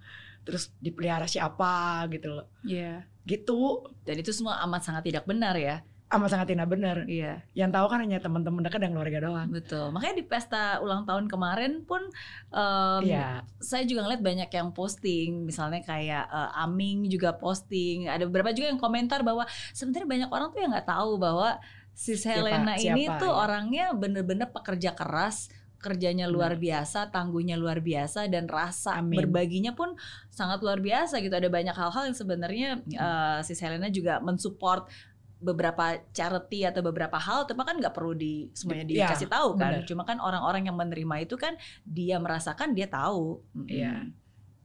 terus dipelihara siapa gitu loh. Iya. Gitu Dan itu semua amat sangat tidak benar ya. Amat sangat tidak benar. Iya, Yang tahu kan hanya teman-teman dekat dan keluarga doang. betul. Makanya di pesta ulang tahun kemarin pun em, Iya, saya juga ngeliat banyak yang posting, misalnya kayak eh, Aming juga posting. Ada beberapa juga yang komentar bahwa sebenarnya banyak orang tuh yang nggak tahu bahwa si Siapa- Helena ini siapa, tuh ya. orangnya bener-bener pekerja keras, kerjanya luar biasa, tangguhnya luar biasa, dan rasa Amin. berbaginya pun sangat luar biasa gitu. Ada banyak hal-hal yang sebenarnya eh, si Helena juga mensupport beberapa charity atau beberapa hal, tapi kan nggak perlu di semuanya Di- ya, dikasih tahu kan. bener. Cuma kan orang-orang yang menerima itu kan dia merasakan dia tahu. Iya.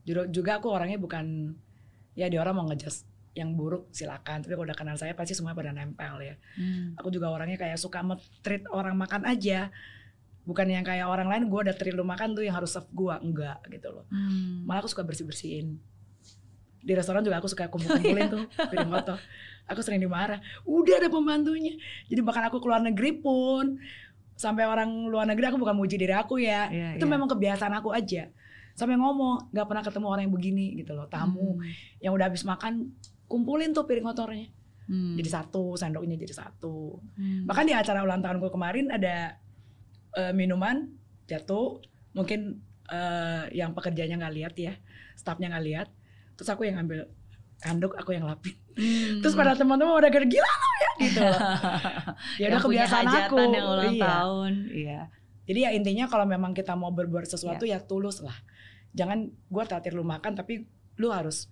juga, juga aku orangnya bukan ya dia orang mau ngejudge yang buruk silakan tapi kalau udah kenal saya pasti semua pada nempel ya Hmm. aku juga orangnya kayak suka treat orang makan aja bukan yang kayak orang lain gue udah treat lu makan tuh yang harus serve gue enggak gitu loh Hmm. malah aku suka bersih bersihin di restoran juga aku suka kumpul kumpulin tuh [LAUGHS] piring kotor aku sering dimarah. Udah ada pembantunya. Jadi bahkan aku keluar negeri pun sampai orang luar negeri aku bukan muji diri aku ya. Iya, itu iya. memang kebiasaan aku aja. Sampai ngomong nggak pernah ketemu orang yang begini gitu loh. Tamu Hmm. yang udah habis makan kumpulin tuh piring kotornya. Hmm. jadi satu sendoknya jadi satu. Hmm. bahkan di acara ulang tahun gue kemarin ada eh, minuman jatuh. Mungkin eh, yang pekerjanya nggak lihat ya staffnya nggak lihat. Terus aku yang ambil handuk aku yang lapin Hmm. terus pada teman-teman udah gila gila lo ya gitu loh. [LAUGHS] ya udah kebiasaan aku yang ulang iya. tahun, iya. jadi ya intinya kalau memang kita mau berbuat sesuatu ya tulus lah jangan gue traktir lu makan tapi lu harus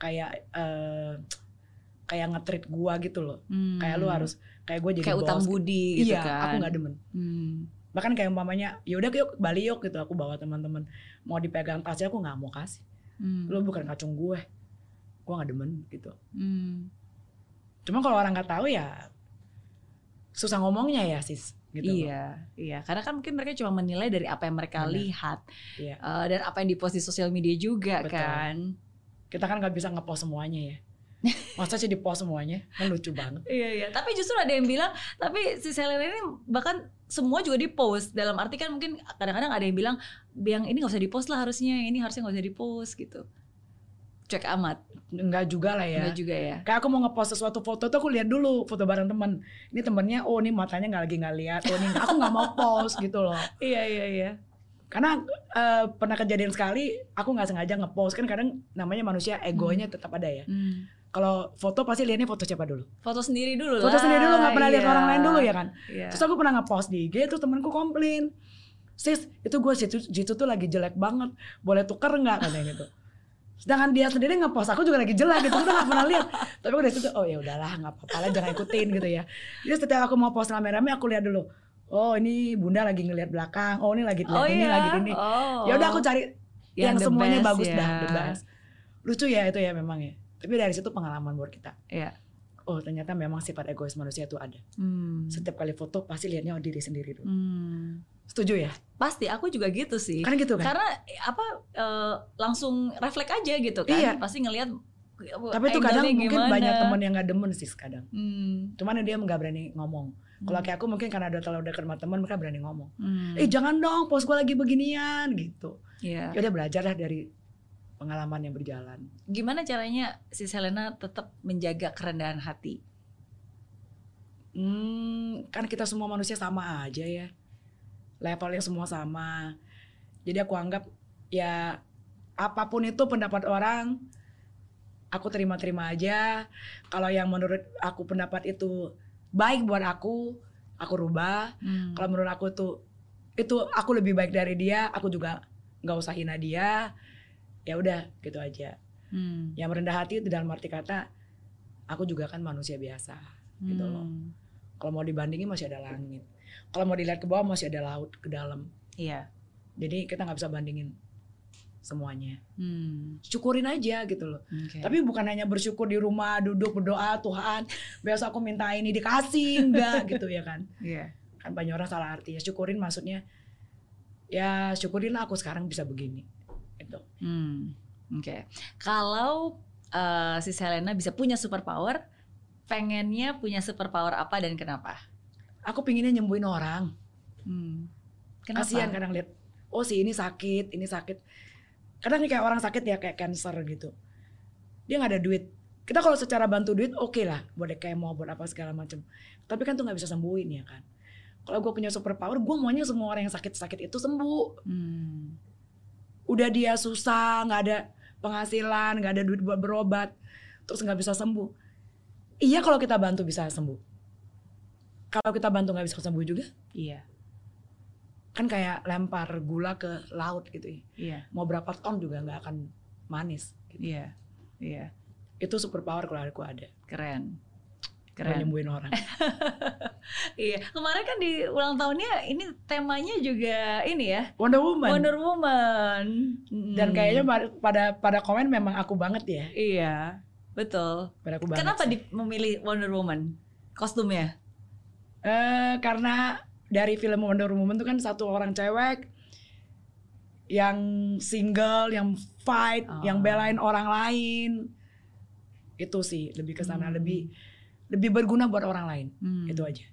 kayak eh, kayak nge-treat gua gitu loh. Hmm. Kayak lu harus kayak gue jadi kayak utang budi gitu iya, kan. aku nggak demen. Hmm. Bahkan kayak umpamanya, yaudah yuk Bali yuk gitu. Aku bawa teman-teman mau dipegang tasnya aku nggak mau kasih. Hmm. Lu bukan kacung gue. Gue nggak demen gitu. Hmm. Cuma kalau orang nggak tahu ya susah ngomongnya ya sis. Gitu loh. Iya, iya. Karena kan mungkin mereka cuma menilai dari apa yang mereka Benar. lihat Iya. Eh, dan apa yang dipost di sosial media juga Betul. kan. Kita kan nggak bisa ngepost semuanya ya. [LAUGHS] Masa sih di post semuanya? Kan lucu banget. Iya, iya. Tapi justru ada yang bilang, tapi si Selena ini bahkan semua juga di-post. Dalam arti kan mungkin kadang-kadang ada yang bilang, yang ini nggak usah di-post lah harusnya, ini harusnya nggak usah di-post gitu. Cek amat, Enggak juga lah ya. enggak juga ya. Kayak aku mau ngepost sesuatu foto tuh aku lihat dulu foto bareng temen. Ini temennya, oh ini matanya nggak lagi nggak lihat. Oh ini aku nggak mau post gitu loh. [LAUGHS] Iya, iya, iya. Karena eh, pernah kejadian sekali aku nggak sengaja ngepost kan kadang namanya manusia egonya tetap ada ya. Hmm. Kalau foto pasti lihatnya foto siapa dulu. Foto sendiri dulu Foto lah. sendiri dulu nggak pernah lihat iya. orang lain dulu ya kan. Iya. Terus aku pernah ngepost di IG terus temanku komplain. Sis, itu gue situ, situ tuh lagi jelek banget. Boleh tuker nggak katanya gitu. Sedangkan dia sendiri ngepost aku juga lagi jelek gitu. Udah gak pernah lihat. Tapi aku dari situ oh ya udahlah nggak apa-apa lah jangan ikutin gitu ya. Jadi setiap aku mau post rame-rame aku lihat dulu. Oh ini bunda lagi ngelihat belakang. Oh ini lagi lihat Oh ini iya. lagi ini. Oh. Ya udah aku cari yang, the semuanya best bagus ya. dah, the best. Lucu ya itu ya memang ya. Tapi dari situ pengalaman buat kita. Iya. Oh ternyata memang sifat egois manusia itu ada. Hmm. Setiap kali foto pasti lihatnya diri sendiri dulu. Hmm. Setuju ya? Pasti aku juga gitu sih. Kan gitu kan? Karena apa eh, langsung refleks aja gitu kan. Iya. Pasti ngelihat Tapi itu kadang mungkin gimana. banyak temen yang gak demen sih kadang. Hmm. Cuman dia nggak berani ngomong. Kalau Hmm. kayak aku mungkin karena udah terlalu dekat sama teman mereka berani ngomong. Hmm. Eh jangan dong, post gue lagi beginian gitu. Iya. Ya udah belajar lah dari pengalaman yang berjalan. Gimana caranya si Selena tetap menjaga kerendahan hati? Hmm, kan kita semua manusia sama aja ya. Levelnya semua sama. Jadi aku anggap ya apa pun itu pendapat orang, aku terima-terima aja. Kalau yang menurut aku pendapat itu baik buat aku, aku rubah. Hmm. Kalau menurut aku tuh itu aku lebih baik dari dia, aku juga nggak usah hina dia. Ya udah gitu aja. Hmm. Yang merendah hati itu dalam arti kata aku juga kan manusia biasa gitu loh. Hmm. Kalau mau dibandingin masih ada langit. Kalau mau dilihat ke bawah masih ada laut ke dalam. Iya. Jadi kita nggak bisa bandingin semuanya. Hmm. Syukurin aja gitu loh. Oke. Tapi bukan hanya bersyukur di rumah duduk berdoa Tuhan, besok aku minta ini dikasih enggak [LAUGHS] gitu ya kan. Iya. Kan banyak orang salah arti ya. Syukurin maksudnya ya syukurinlah aku sekarang bisa begini. Gitu. Hmm. Oke. Kalau eh, si Selena bisa punya superpower, pengennya punya superpower apa dan kenapa? Aku pinginnya nyembuhin orang. Hmm. Kenapa? Kasihan kadang lihat oh si ini sakit, ini sakit. Kadang nih kayak orang sakit ya kayak cancer gitu. Dia nggak ada duit. Kita kalau secara bantu duit oke lah, buat kemo, buat apa segala macam. Tapi kan tuh nggak bisa sembuhin ya kan. Kalau gue punya superpower, gue maunya semua orang yang sakit-sakit itu sembuh. Hmm. Udah dia susah, nggak ada penghasilan, nggak ada duit buat berobat, terus nggak bisa sembuh. Iya kalau kita bantu bisa sembuh. Kalau kita bantu nggak bisa sembuh juga, Iya. kan kayak lempar gula ke laut gitu ya. Iya. mau berapa ton juga nggak akan manis. Gitu. Iya. Iya. Itu superpower kalau aku ada. Keren. Keren. nyembuhin orang. [LAUGHS] Iya. Kemarin kan di ulang tahunnya ini temanya juga ini ya. Wonder Woman. Wonder Woman. Dan Hmm. kayaknya pa- pada pada komen memang aku banget ya. Iya. Betul. Pada aku banget. Kenapa sih. di, memilih Wonder Woman? Kostumnya? Eh, karena dari film Wonder Woman itu kan satu orang cewek yang single, yang fight, Oh. yang belain orang lain. Itu sih lebih ke sana, Hmm. lebih lebih berguna buat orang lain. Hmm. Itu aja.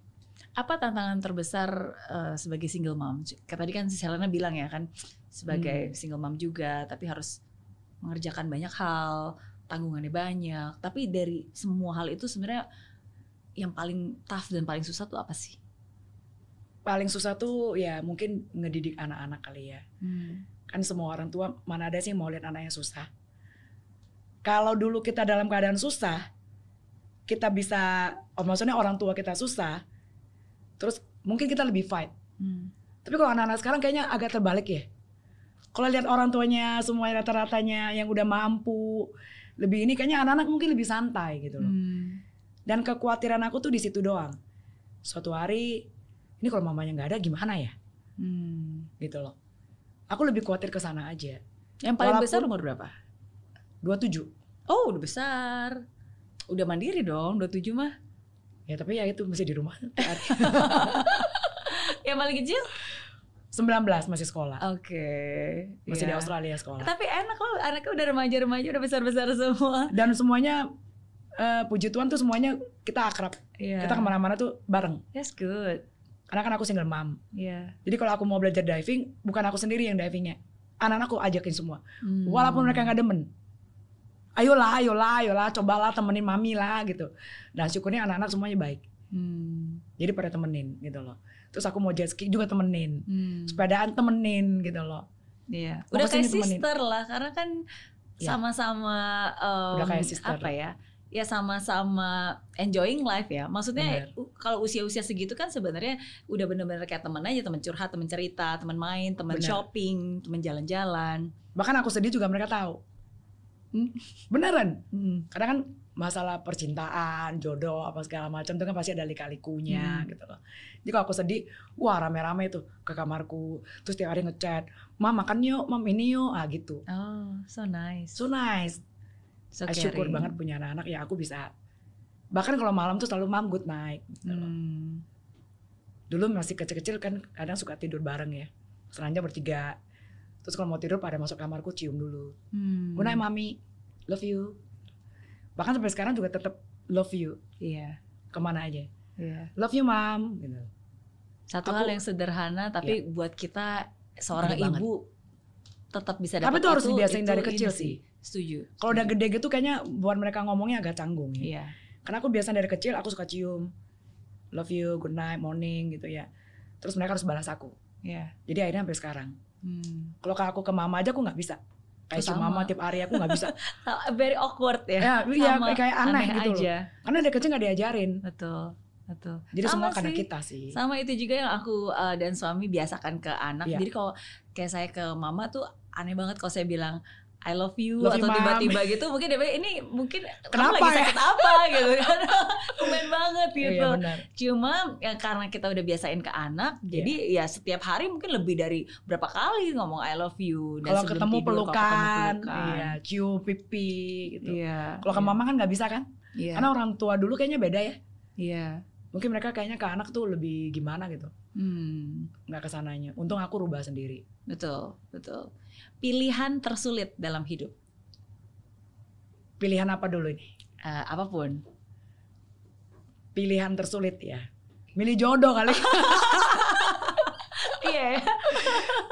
Apa tantangan terbesar eh, sebagai single mom? Tadi kan si Selena bilang ya kan sebagai Hmm. single mom juga, tapi harus mengerjakan banyak hal, tanggungannya banyak. Tapi dari semua hal itu sebenarnya yang paling tough dan paling susah tuh apa sih? Paling susah tuh ya mungkin ngedidik anak-anak kali ya. kan semua orang tua mana ada sih mau lihat anaknya susah. Kalau dulu kita dalam keadaan susah, kita bisa, oh, maksudnya orang tua kita susah, terus mungkin kita lebih fight. Hmm. Tapi kalau anak-anak sekarang kayaknya agak terbalik ya. Kalau lihat orang tuanya semuanya rata-ratanya yang udah mampu, lebih ini kayaknya anak-anak mungkin lebih santai gitu loh. Hmm. Dan kekhawatiran aku tuh di situ doang. Suatu hari ini kalau mamanya nggak ada gimana ya Hmm. gitu loh. Aku lebih khawatir ke sana aja. Yang paling Walaupun- besar umur berapa? 27. Oh, udah besar. Udah mandiri dong, 27 mah. Ya tapi ya itu masih di rumah. [LAUGHS] Yang paling kecil? 19 masih sekolah. Oke. Masih di Iya. Australia sekolah. Tapi enak loh, anaknya udah remaja-remaja, udah besar-besar semua. Dan semuanya eh, puji Tuhan tuh semuanya kita akrab. Iya. Kita ke mana-mana tuh bareng. That's good. Karena kan aku single mom. Iya. Jadi kalau aku mau belajar diving, bukan aku sendiri yang divingnya. Anak-anakku ajakin semua. Hmm. Walaupun mereka nggak demen. Ayolah, ayolah, ayolah, cobalah temenin mami lah gitu. Dan syukurnya anak-anak semuanya baik. Hmm. Jadi pada temenin gitu loh. Terus aku mau jet ski juga temenin. Hmm. Sepedaan temenin gitu loh. Iya. Udah kayak temenin. sister lah, karena kan Iya. sama-sama em, Udah kayak sister. apa ya? Ya sama-sama enjoying life ya. Maksudnya kalau usia-usia segitu kan sebenarnya udah bener-bener kayak teman aja, teman curhat, teman cerita, teman main, teman shopping, teman jalan-jalan. Bahkan aku sedih juga mereka tahu. Hmm. Beneran. Hmm. Kadang kan masalah percintaan, jodoh, apa segala macam itu kan pasti ada lika-likunya Hmm. gitu loh. Jadi kalau aku sedih, wah rame-rame tuh ke kamarku. Terus tiap hari ngechat, "Mam makan yuk, mam ini yuk." Ah gitu. Oh, so nice. So nice. So syukur banget punya anak-anak ya aku bisa. Bahkan kalau malam tuh selalu mam good night. gitu loh. Hmm. Dulu masih kecil-kecil kan kadang suka tidur bareng ya. Selanjutnya bertiga. Terus kalau mau tidur pada masuk kamarku cium dulu. Hmm. Good night mami, love you. Bahkan sampai sekarang juga tetap love you Iya. ke mana aja. Iya. Love you mam. Gitu. Satu Aku- hal yang sederhana tapi buat kita seorang banget. ibu tetap bisa Tapi dapat itu harus dibiasain dari kecil sih. Setuju. Kalau udah gede gitu kayaknya buat mereka ngomongnya agak canggung ya. Iya. Karena aku biasa dari kecil aku suka cium. Love you, good night, morning gitu ya. Terus mereka harus balas aku. Iya. Jadi akhirnya sampai sekarang. Hmm. Kalau aku ke mama aja aku nggak bisa. Kayak cium mama tiap hari aku nggak bisa. [LAUGHS] Very awkward ya. ya, iya kayak aneh, gitu loh. aja. Karena dari kecil nggak diajarin. Betul. Betul. Jadi Sama semua karena sih. kita sih. Sama itu juga yang aku uh, dan suami biasakan ke anak. Iya. Jadi kalau kayak saya ke mama tuh aneh banget kalau saya bilang I love you Love atau tiba-tiba gitu mungkin dia ini mungkin kamu Kenapa lagi ya?" sakit apa [LAUGHS] gitu kan. Kumen banget Iya gitu. benar. Cuma ya karena kita udah biasain ke anak, Iya. jadi ya setiap hari mungkin lebih dari berapa kali ngomong I love you dan Kalau ketemu tidur, kalau ketemu pelukan, iya, cium pipi gitu. Iya. Kalau ke iya, mama kan nggak bisa kan? Iya. Karena orang tua dulu kayaknya beda ya. Iya. Mungkin mereka kayaknya ke anak tuh lebih gimana gitu. Hmm, Nggak ke sananya. Untung aku rubah sendiri. betul, betul. Pilihan tersulit dalam hidup. Pilihan apa dulu ini? Eh, apa pun. Pilihan tersulit ya. Milih jodoh kali. [LAUGHS] Iya.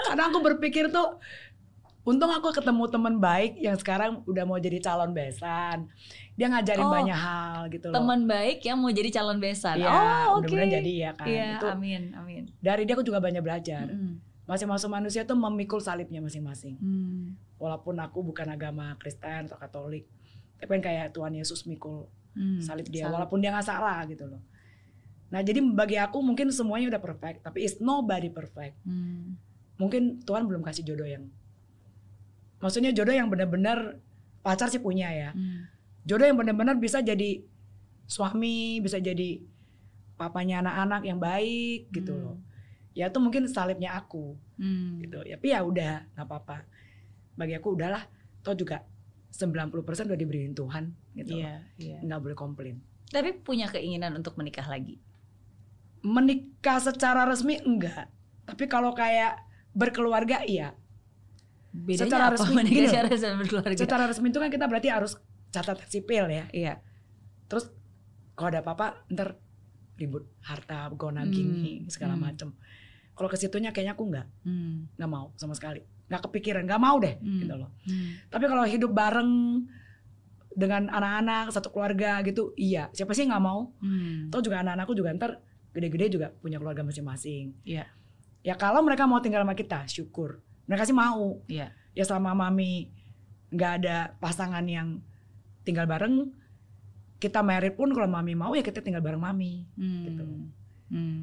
Karena aku berpikir tuh untung aku ketemu teman baik yang sekarang udah mau jadi calon besan. Dia ngajarin Oh, banyak hal gitu loh. Teman baik yang mau jadi calon besan. Iya, oh, oke. mudah-mudahan jadi ya kan. Iya, Itu amin, amin. dari dia aku juga banyak belajar. Masing-masing manusia tuh memikul salibnya masing-masing. Hmm, Walaupun aku bukan agama Kristen atau Katolik, tapi kan kayak Tuhan Yesus mikul hmm, salib dia, salib. walaupun dia nggak salah gitu loh. Nah jadi bagi aku mungkin semuanya udah perfect, tapi is nobody perfect. Hmm, Mungkin Tuhan belum kasih jodoh yang, maksudnya jodoh yang benar-benar pacar sih punya ya. hmm, Jodoh yang benar-benar bisa jadi suami, bisa jadi papanya anak-anak yang baik gitu hmm, loh. Ya itu mungkin salibnya aku hmm. gitu. Ya, tapi ya udah nggak apa-apa. Bagi aku udahlah. Toh juga 90% udah diberiin Tuhan gitu. loh. Iya, iya. Nggak boleh komplain. Tapi punya keinginan untuk menikah lagi. Menikah secara resmi enggak. Tapi kalau kayak berkeluarga iya. Bedanya Secara apa resmi, [LAUGHS] menikah gini loh. secara resmi berkeluarga? Secara resmi itu kan kita berarti harus catatan sipil ya. Iya. Terus kalau ada apa-apa ntar ribut harta, gona Hmm, gini segala hmm. macem. Kalau ke situnya kayaknya aku nggak Hmm, nggak mau sama sekali. Nggak kepikiran, nggak mau deh Hmm. gitu loh. hmm, Tapi kalau hidup bareng dengan anak-anak satu keluarga gitu, iya. Siapa sih nggak mau? hmm. Toh juga anak-anakku juga ntar gede-gede juga punya keluarga masing-masing. Iya. Ya kalau mereka mau tinggal sama kita, syukur. Mereka sih mau. Iya. Ya selama mami nggak ada pasangan yang tinggal bareng, kita married pun kalau mami mau ya kita tinggal bareng mami. Hmm. Gitu. Hmm.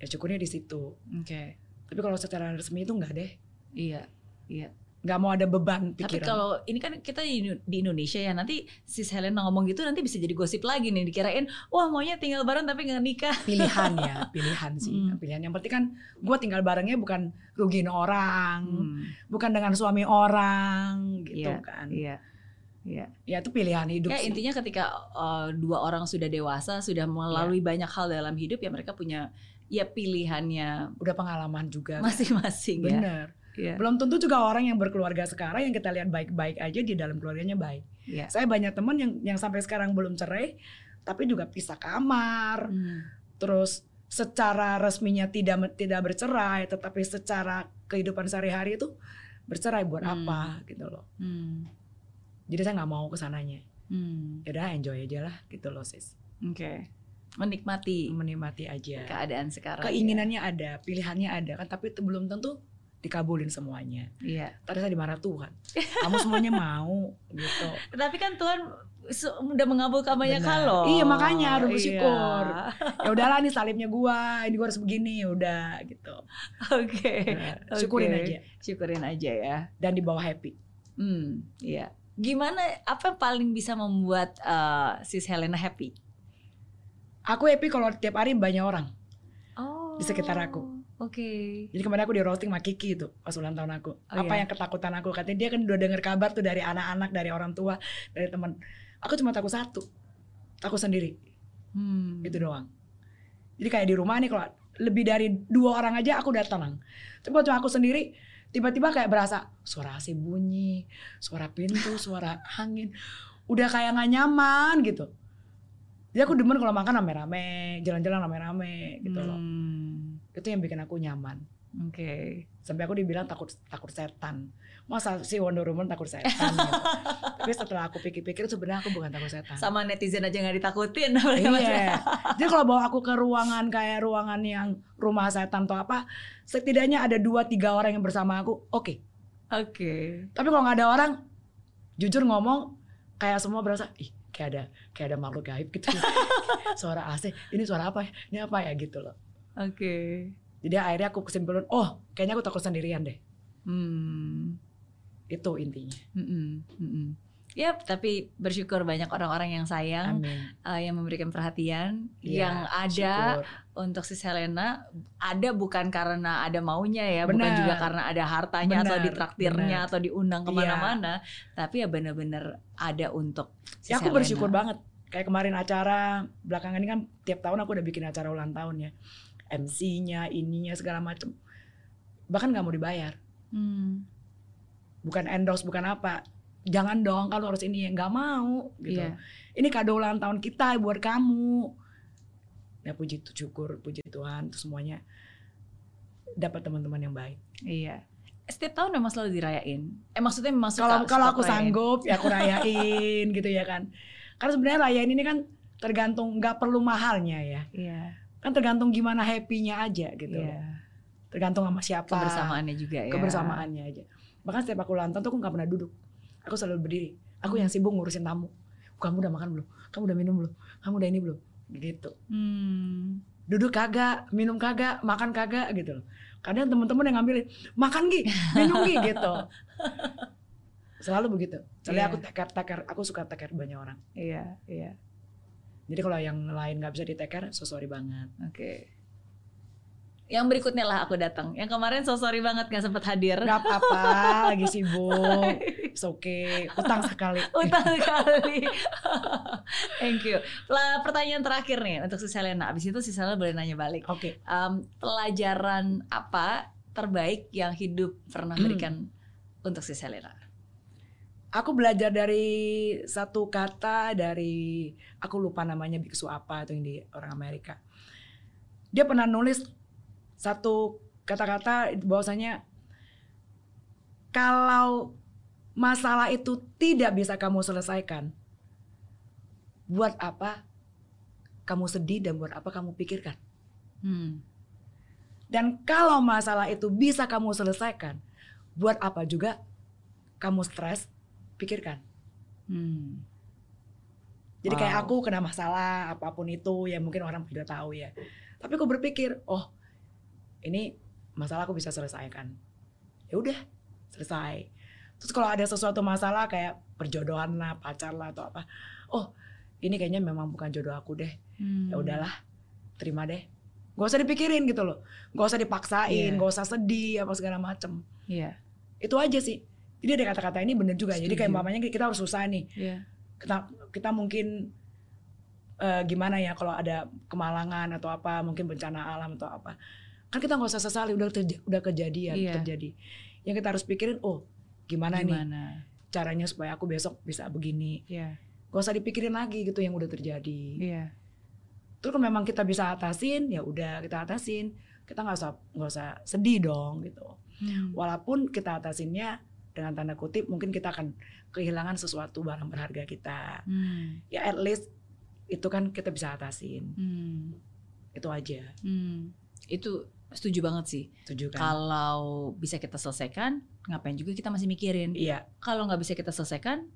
Ya syukurnya di situ. Oke. Tapi kalau secara resmi itu nggak deh. Iya. Iya. Nggak mau ada beban Tapi pikiran. kalau ini kan kita di Indo- di Indonesia ya nanti si Helena ngomong gitu nanti bisa jadi gosip lagi nih dikirain wah maunya tinggal bareng tapi nggak nikah. pilihan ya, [LAUGHS] pilihan sih, Hmm. pilihan. Yang penting kan gue tinggal barengnya bukan rugiin orang, Hmm, bukan dengan suami orang, gitu Iya, kan. Iya. Iya. Ya itu pilihan hidup Ya sih. intinya ketika uh, dua orang sudah dewasa sudah melalui Iya. banyak hal dalam hidup ya mereka punya ya pilihannya Udah pengalaman juga. kan. masing-masing ya. Bener. Iya. Belum tentu juga orang yang berkeluarga sekarang yang kita lihat baik-baik aja di dalam keluarganya baik. Iya. Saya banyak teman yang yang sampai sekarang belum cerai, tapi juga pisah kamar, Hmm. terus secara resminya tidak tidak bercerai, tetapi secara kehidupan sehari-hari itu bercerai buat Hmm. apa gitu loh. Hmm. Jadi saya nggak mau ke sananya. Hmm. Ya udah enjoy aja lah gitu loh sis. Oke. Menikmati Menikmati aja. keadaan sekarang. Keinginannya ada, pilihannya ada kan, tapi itu belum tentu dikabulin semuanya. ya. Iya. Tadi saya dimarah Tuhan. Kamu semuanya mau gitu. Tapi kan Tuhan udah mengabulkan banyak loh. Iya, makanya harus bersyukur. Iya. [LAUGHS] Ya udahlah nih salibnya gua, ini gua harus begini, ya udah gitu. Oke. Nah, Syukurin aja Syukurin aja ya. dan dibawa happy. Hmm, iya. Gimana apa yang paling bisa membuat uh, sis Helena happy? Aku happy kalau tiap hari banyak orang. Oh. Di sekitar aku. Oke. Jadi kemarin aku di roasting sama Kiki itu pas ulang tahun aku. Oh, Apa iya? yang ketakutan aku? Katanya dia kan udah denger kabar tuh dari anak-anak, dari orang tua, dari teman. Aku cuma takut satu, takut sendiri. Hmm. Itu doang. Jadi kayak di rumah nih kalau lebih dari dua orang aja aku udah tenang. Coba cuma aku sendiri, tiba-tiba kayak berasa suara AC bunyi, suara pintu, [LAUGHS] suara angin. Udah kayak nggak nyaman gitu. Jadi aku demen kalau makan rame-rame, jalan-jalan rame-rame gitu loh. Itu yang bikin aku nyaman. Oke. Sampai aku dibilang takut takut setan. Masa sih Wonder Woman takut setan gitu. [LAUGHS] Tapi setelah aku pikir-pikir sebenarnya aku bukan takut setan. Sama netizen aja nggak ditakutin. Iya. Jadi kalau bawa aku ke ruangan kayak ruangan yang rumah setan atau apa, setidaknya ada dua tiga orang yang bersama aku, oke. Oke. Tapi kalau nggak ada orang, jujur ngomong kayak semua berasa, ih kayak ada kayak ada makhluk gaib gitu. [LAUGHS] suara AC, ini suara apa ya? Ini apa ya gitu loh. Oke. Jadi akhirnya aku kesimpulan, oh kayaknya aku takut sendirian deh. Hmm. Itu intinya. Mm-mm. Mm-mm. Ya, tapi bersyukur banyak orang-orang yang sayang, Amin. uh, yang memberikan perhatian, Iya, yang ada syukur. untuk si Selena ada bukan karena ada maunya ya, bukan Benar. juga karena ada hartanya atau Benar, ditraktirnya benar. atau diundang Iya. ke mana-mana, tapi ya benar-benar ada untuk si Ya aku Selena. bersyukur banget. Kayak kemarin acara belakangan ini kan tiap tahun aku udah bikin acara ulang tahun ya. MC-nya, ininya segala macem. Bahkan nggak mau dibayar. Hmm, Bukan endorse, bukan apa. Jangan dong kalau harus ini nggak mau gitu. Iya. Ini kado ulang tahun kita buat kamu. Ya puji syukur, puji Tuhan, semuanya dapat teman-teman yang baik. Iya. Setiap tahun memang selalu dirayain. Eh maksudnya memang Kalau kalau aku rayain. sanggup ya aku rayain [LAUGHS] gitu ya kan. Karena sebenarnya rayain ini kan tergantung nggak perlu mahalnya ya. Iya. Kan tergantung gimana happy-nya aja gitu Iya. loh. Tergantung sama siapa. Kebersamaannya juga ya. Kebersamaannya aja. Bahkan setiap aku ulang tahun tuh aku nggak pernah duduk. Aku selalu berdiri. Aku yang sibuk ngurusin tamu. Kamu udah makan belum? Kamu udah minum belum? Kamu udah ini belum? Gitu. Hmm. Duduk kagak, minum kagak, makan kagak gitu loh. Kadang teman-teman yang ngambilin, makan Gi, minum Gi gitu. [LAUGHS] Selalu begitu. Soalnya Iya. aku teker teker, aku suka teker banyak orang. Iya, iya. Jadi kalau yang lain nggak bisa diteker, so sorry banget. Oke. Yang berikutnya lah aku datang. Yang kemarin so sorry banget gak sempat hadir. Gak apa-apa, [LAUGHS] lagi sibuk. It's okay, utang sekali. [LAUGHS] Utang kali. [LAUGHS] Thank you. Lah, pertanyaan terakhir nih untuk si Selena. Abis itu si Selena boleh nanya balik. Oke, Em, pelajaran apa terbaik yang hidup pernah Hmm. berikan untuk si Selena? Aku belajar dari satu kata dari aku lupa namanya biksu apa itu yang di orang Amerika. Dia pernah nulis satu kata-kata bahwasanya kalau masalah itu tidak bisa kamu selesaikan, buat apa kamu sedih dan buat apa kamu pikirkan? Hmm. Dan kalau masalah itu bisa kamu selesaikan, buat apa juga kamu stres, pikirkan. Hmm. Jadi kayak Wow. aku kena masalah apa pun itu ya mungkin orang tidak tahu ya. Tapi aku berpikir, oh ini masalah aku bisa selesaikan. Ya udah, selesai. Terus kalau ada sesuatu masalah kayak perjodohan lah, pacar lah atau apa, oh ini kayaknya memang bukan jodoh aku deh. Hmm. Ya udahlah, terima deh. Gak usah dipikirin gitu loh, gak usah dipaksain, Iya. gak usah sedih apa segala macem. Iya. Itu aja sih. Jadi ada kata-kata ini bener juga. Jadi kayak Setuju. mamanya kita harus susah nih. Iya. Kita kita mungkin eh, gimana ya kalau ada kemalangan atau apa, mungkin bencana alam atau apa. Kan kita nggak usah sesali udah terja- udah kejadian Iya. terjadi. Yang kita harus pikirin, oh gimana, nih Gimana? caranya supaya aku besok bisa begini. Iya. Gak usah dipikirin lagi gitu yang udah terjadi. Iya. Terus kalau memang kita bisa atasin, ya udah kita atasin. Kita nggak usah nggak usah sedih dong gitu. Hmm. Walaupun kita atasinnya dengan tanda kutip mungkin kita akan kehilangan sesuatu barang berharga kita. Hmm. Ya at least itu kan kita bisa atasin. Hmm. Itu aja. Hmm. Itu setuju banget sih. Setuju kan? Kalau bisa kita selesaikan, ngapain juga kita masih mikirin? Iya. Kalau nggak bisa kita selesaikan,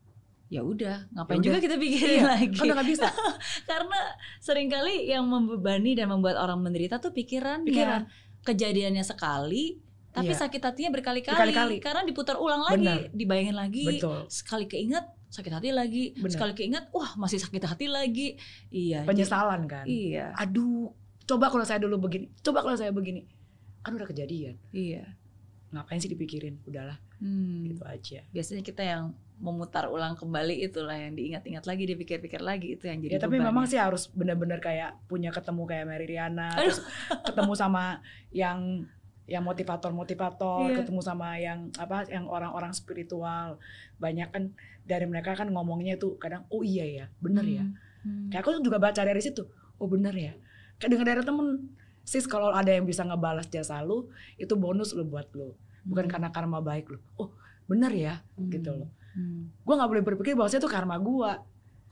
ya udah, ngapain Ya juga kita pikirin Iya, lagi? Kan udah nggak bisa. [LAUGHS] Karena sering kali yang membebani dan membuat orang menderita tuh pikirannya. Pikiran. Kejadiannya sekali, tapi Iya. sakit hatinya berkali-kali. Berkali-kali. Karena diputar ulang lagi, Benar. dibayangin lagi. Betul. Sekali keinget, sakit hati lagi. Benar. Sekali keinget, wah masih sakit hati lagi. Iya. Penyesalan kan. Iya. Aduh, coba kalau saya dulu begini. Coba kalau saya begini. Kan udah kejadian. Iya. Ngapain sih dipikirin? Udahlah, Hmm. gitu aja. Biasanya kita yang memutar ulang kembali itulah yang diingat-ingat lagi, dipikir-pikir lagi itu yang jadi Ya tapi memang sih harus benar-benar kayak punya ketemu kayak Mary Riana, terus ketemu sama yang yang motivator-motivator, Iya. ketemu sama yang apa yang orang-orang spiritual. Banyak kan dari mereka kan ngomongnya tuh kadang oh iya ya, bener ya. Hmm. Kayak aku juga baca dari situ. Oh bener ya. Kayak dengar dari temen, sis kalau ada yang bisa ngebalas jasa lu, itu bonus lu buat lu. Bukan Hmm. karena karma baik lu. Oh bener ya, Hmm. gitu loh. Hmm. Gue nggak boleh berpikir bahwa itu karma gua.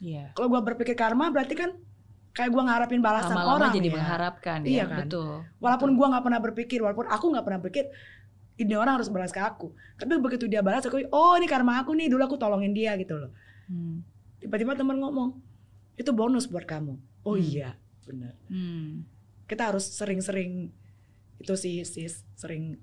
Iya. Kalau gua berpikir karma berarti kan kayak gua ngarepin balasan Lama-lama orang jadi ya. mengharapkan Iya ya, kan? betul. Walaupun gua nggak pernah berpikir, walaupun aku nggak pernah berpikir ini orang harus balas ke aku. Tapi begitu dia balas aku, oh ini karma aku nih, dulu aku tolongin dia gitu loh. Hmm. Tiba-tiba teman ngomong, itu bonus buat kamu. Oh Hmm. iya, bener. Hmm. Kita harus sering-sering itu sih sis, sering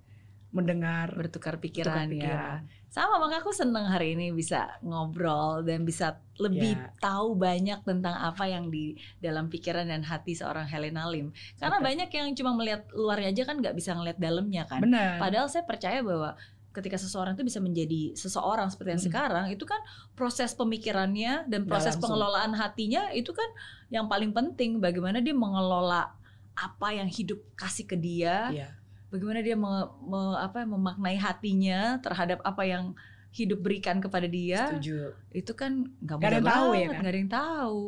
mendengar bertukar tukar pikiran, ya. pikiran. Sama maka aku seneng hari ini bisa ngobrol dan bisa lebih Ya. tahu banyak tentang apa yang di dalam pikiran dan hati seorang Helena Lim. Karena Betul. banyak yang cuma melihat luarnya aja kan nggak bisa ngelihat dalamnya kan. Bener. Padahal saya percaya bahwa ketika seseorang itu bisa menjadi seseorang seperti yang Mm. sekarang itu kan proses pemikirannya dan proses pengelolaan hatinya itu kan yang paling penting bagaimana dia mengelola apa yang hidup kasih ke dia Iya. Bagaimana dia me- me- apa memaknai hatinya terhadap apa yang hidup berikan kepada dia Setuju. itu kan nggak mudah yang tahu ya banget, kan? nggak ada yang tahu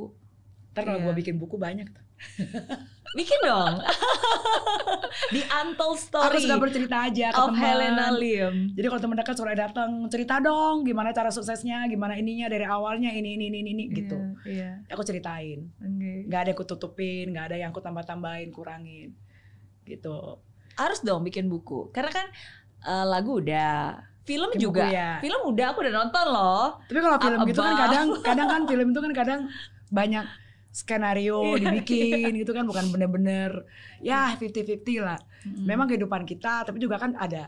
Ntar kalau Iya. gua bikin buku banyak tuh. [LAUGHS] bikin dong [LAUGHS] di Untold Aku Story suka bercerita aja ke of teman. Helena Lim Jadi kalau teman dekat sore datang cerita dong gimana cara suksesnya, gimana ininya dari awalnya ini ini ini ini, ini gitu. iya, Aku ceritain. oke. Nggak ada yang aku tutupin, nggak ada yang aku tambah-tambahin, kurangin. Gitu. Harus dong bikin buku karena kan eh, lagu udah film Bikin juga buku ya. film udah aku udah nonton loh Tapi kalau film gitu kan kadang kadang kan [LAUGHS] film itu kan kadang banyak skenario Iya, dibikin gitu kan bukan bener-bener ya 50-50 lah. Mm. Memang kehidupan kita tapi juga kan ada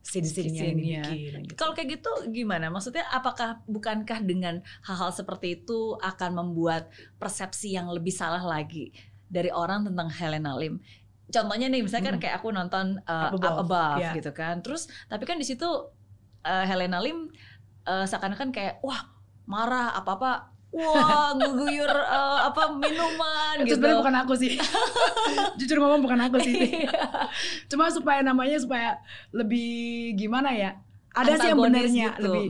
scene-scene-nya yang Scene-nya. dibikin. gitu. Kalau kayak gitu gimana? Maksudnya apakah bukankah dengan hal-hal seperti itu akan membuat persepsi yang lebih salah lagi dari orang tentang Helena Lim? Contohnya nih, misalkan Mm. kayak aku nonton uh, Up Up Above, Above, iya. gitu kan. Terus tapi kan di situ uh, Helena Lim uh, seakan-akan kayak wah marah apa-apa wah ngeguyur uh, [LAUGHS] apa minuman Itu gitu. sebenarnya bukan aku sih. [LAUGHS] Jujur ngomong bukan aku sih. Iya. Cuma supaya namanya supaya lebih gimana ya? Ada sih yang benernya gitu. lebih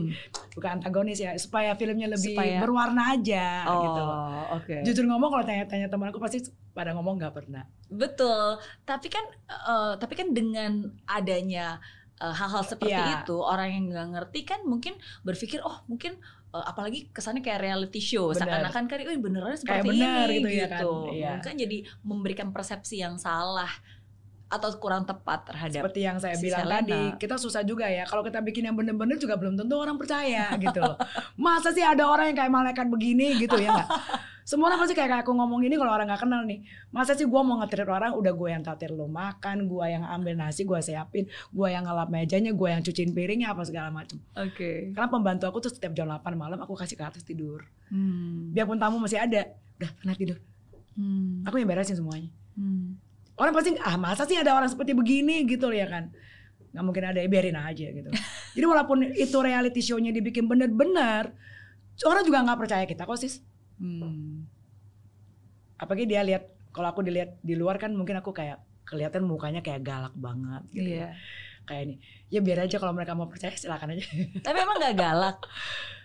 bukan antagonis ya, supaya filmnya lebih Supaya- berwarna aja Oh, gitu. oke. Jujur ngomong kalau tanya-tanya teman aku pasti pada ngomong nggak pernah. Betul, tapi kan eh, tapi kan dengan adanya eh, hal-hal seperti Iya. itu orang yang nggak ngerti kan mungkin berpikir oh mungkin eh, apalagi kesannya kayak reality show Bener. seakan-akan kan oh beneran seperti bener ini gitu ya kan, iya. kan jadi memberikan persepsi yang salah atau kurang tepat terhadap seperti yang saya si bilang Selena. tadi kita susah juga ya kalau kita bikin yang bener-bener juga belum tentu orang percaya [LAUGHS] gitu loh masa sih ada orang yang kayak malaikat begini gitu ya nggak semua orang pasti kayak aku ngomong ini kalau orang nggak kenal nih masa sih gue mau ngetrit orang udah gue yang tatir lo makan gue yang ambil nasi gue siapin gue yang ngelap mejanya gue yang cuciin piringnya apa segala macam Oke. karena pembantu aku tuh setiap jam 8 malam aku kasih ke atas tidur Hmm. biarpun tamu masih ada udah pernah tidur Hmm. aku yang beresin semuanya Hmm. Orang pasti ah masa sih ada orang seperti begini gitu ya kan nggak mungkin ada ya biarin aja gitu jadi walaupun itu reality show-nya dibikin bener-bener orang juga nggak percaya kita kok sis Hmm. apalagi dia lihat kalau aku dilihat di luar kan mungkin aku kayak kelihatan mukanya kayak galak banget gitu Iya. kayak ini ya biar aja kalau mereka mau percaya silakan aja [LAUGHS] Tapi emang gak galak.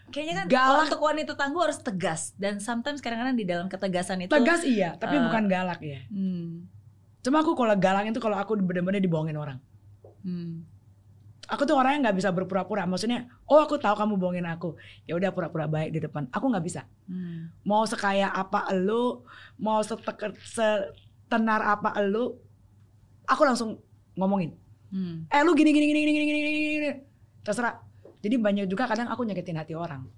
Kayaknya kan Galak. untuk wanita tangguh harus tegas dan sometimes kadang-kadang di dalam ketegasan itu tegas iya tapi Eh. bukan galak ya Hmm. Cuma aku kalau galak itu kalau aku bener-bener dibohongin orang Hmm. aku tuh orangnya nggak bisa berpura-pura maksudnya oh aku tahu kamu bohongin aku ya udah pura-pura baik di depan aku nggak bisa Hmm. mau sekaya apa elu, mau seteker, setenar apa elu, aku langsung ngomongin. Hmm. Eh lu gini gini gini gini gini gini gini, gini. terserah. Jadi banyak juga kadang aku nyakitin hati orang.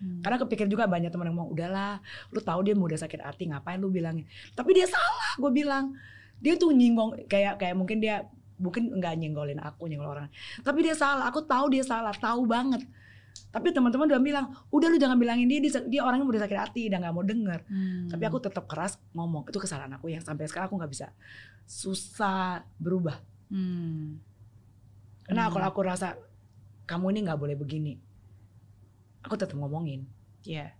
Hmm. Karena kepikir juga banyak teman yang ngomong, udahlah, lu tahu dia mudah sakit hati, ngapain lu bilangin? Tapi dia salah, gue bilang. Dia tuh nyinggong kayak kayak mungkin dia mungkin nggak nyenggolin aku, nyenggol orang. Tapi dia salah, aku tahu dia salah, tahu banget. Tapi teman-teman udah bilang, udah lu jangan bilangin dia, dia, dia orangnya udah sakit hati, dan nggak mau denger. Hmm. Tapi aku tetap keras ngomong. Itu kesalahan aku yang sampai sekarang aku nggak bisa susah berubah. Hmm. Karena Hmm. kalau aku rasa kamu ini nggak boleh begini, aku tetap ngomongin. Iya.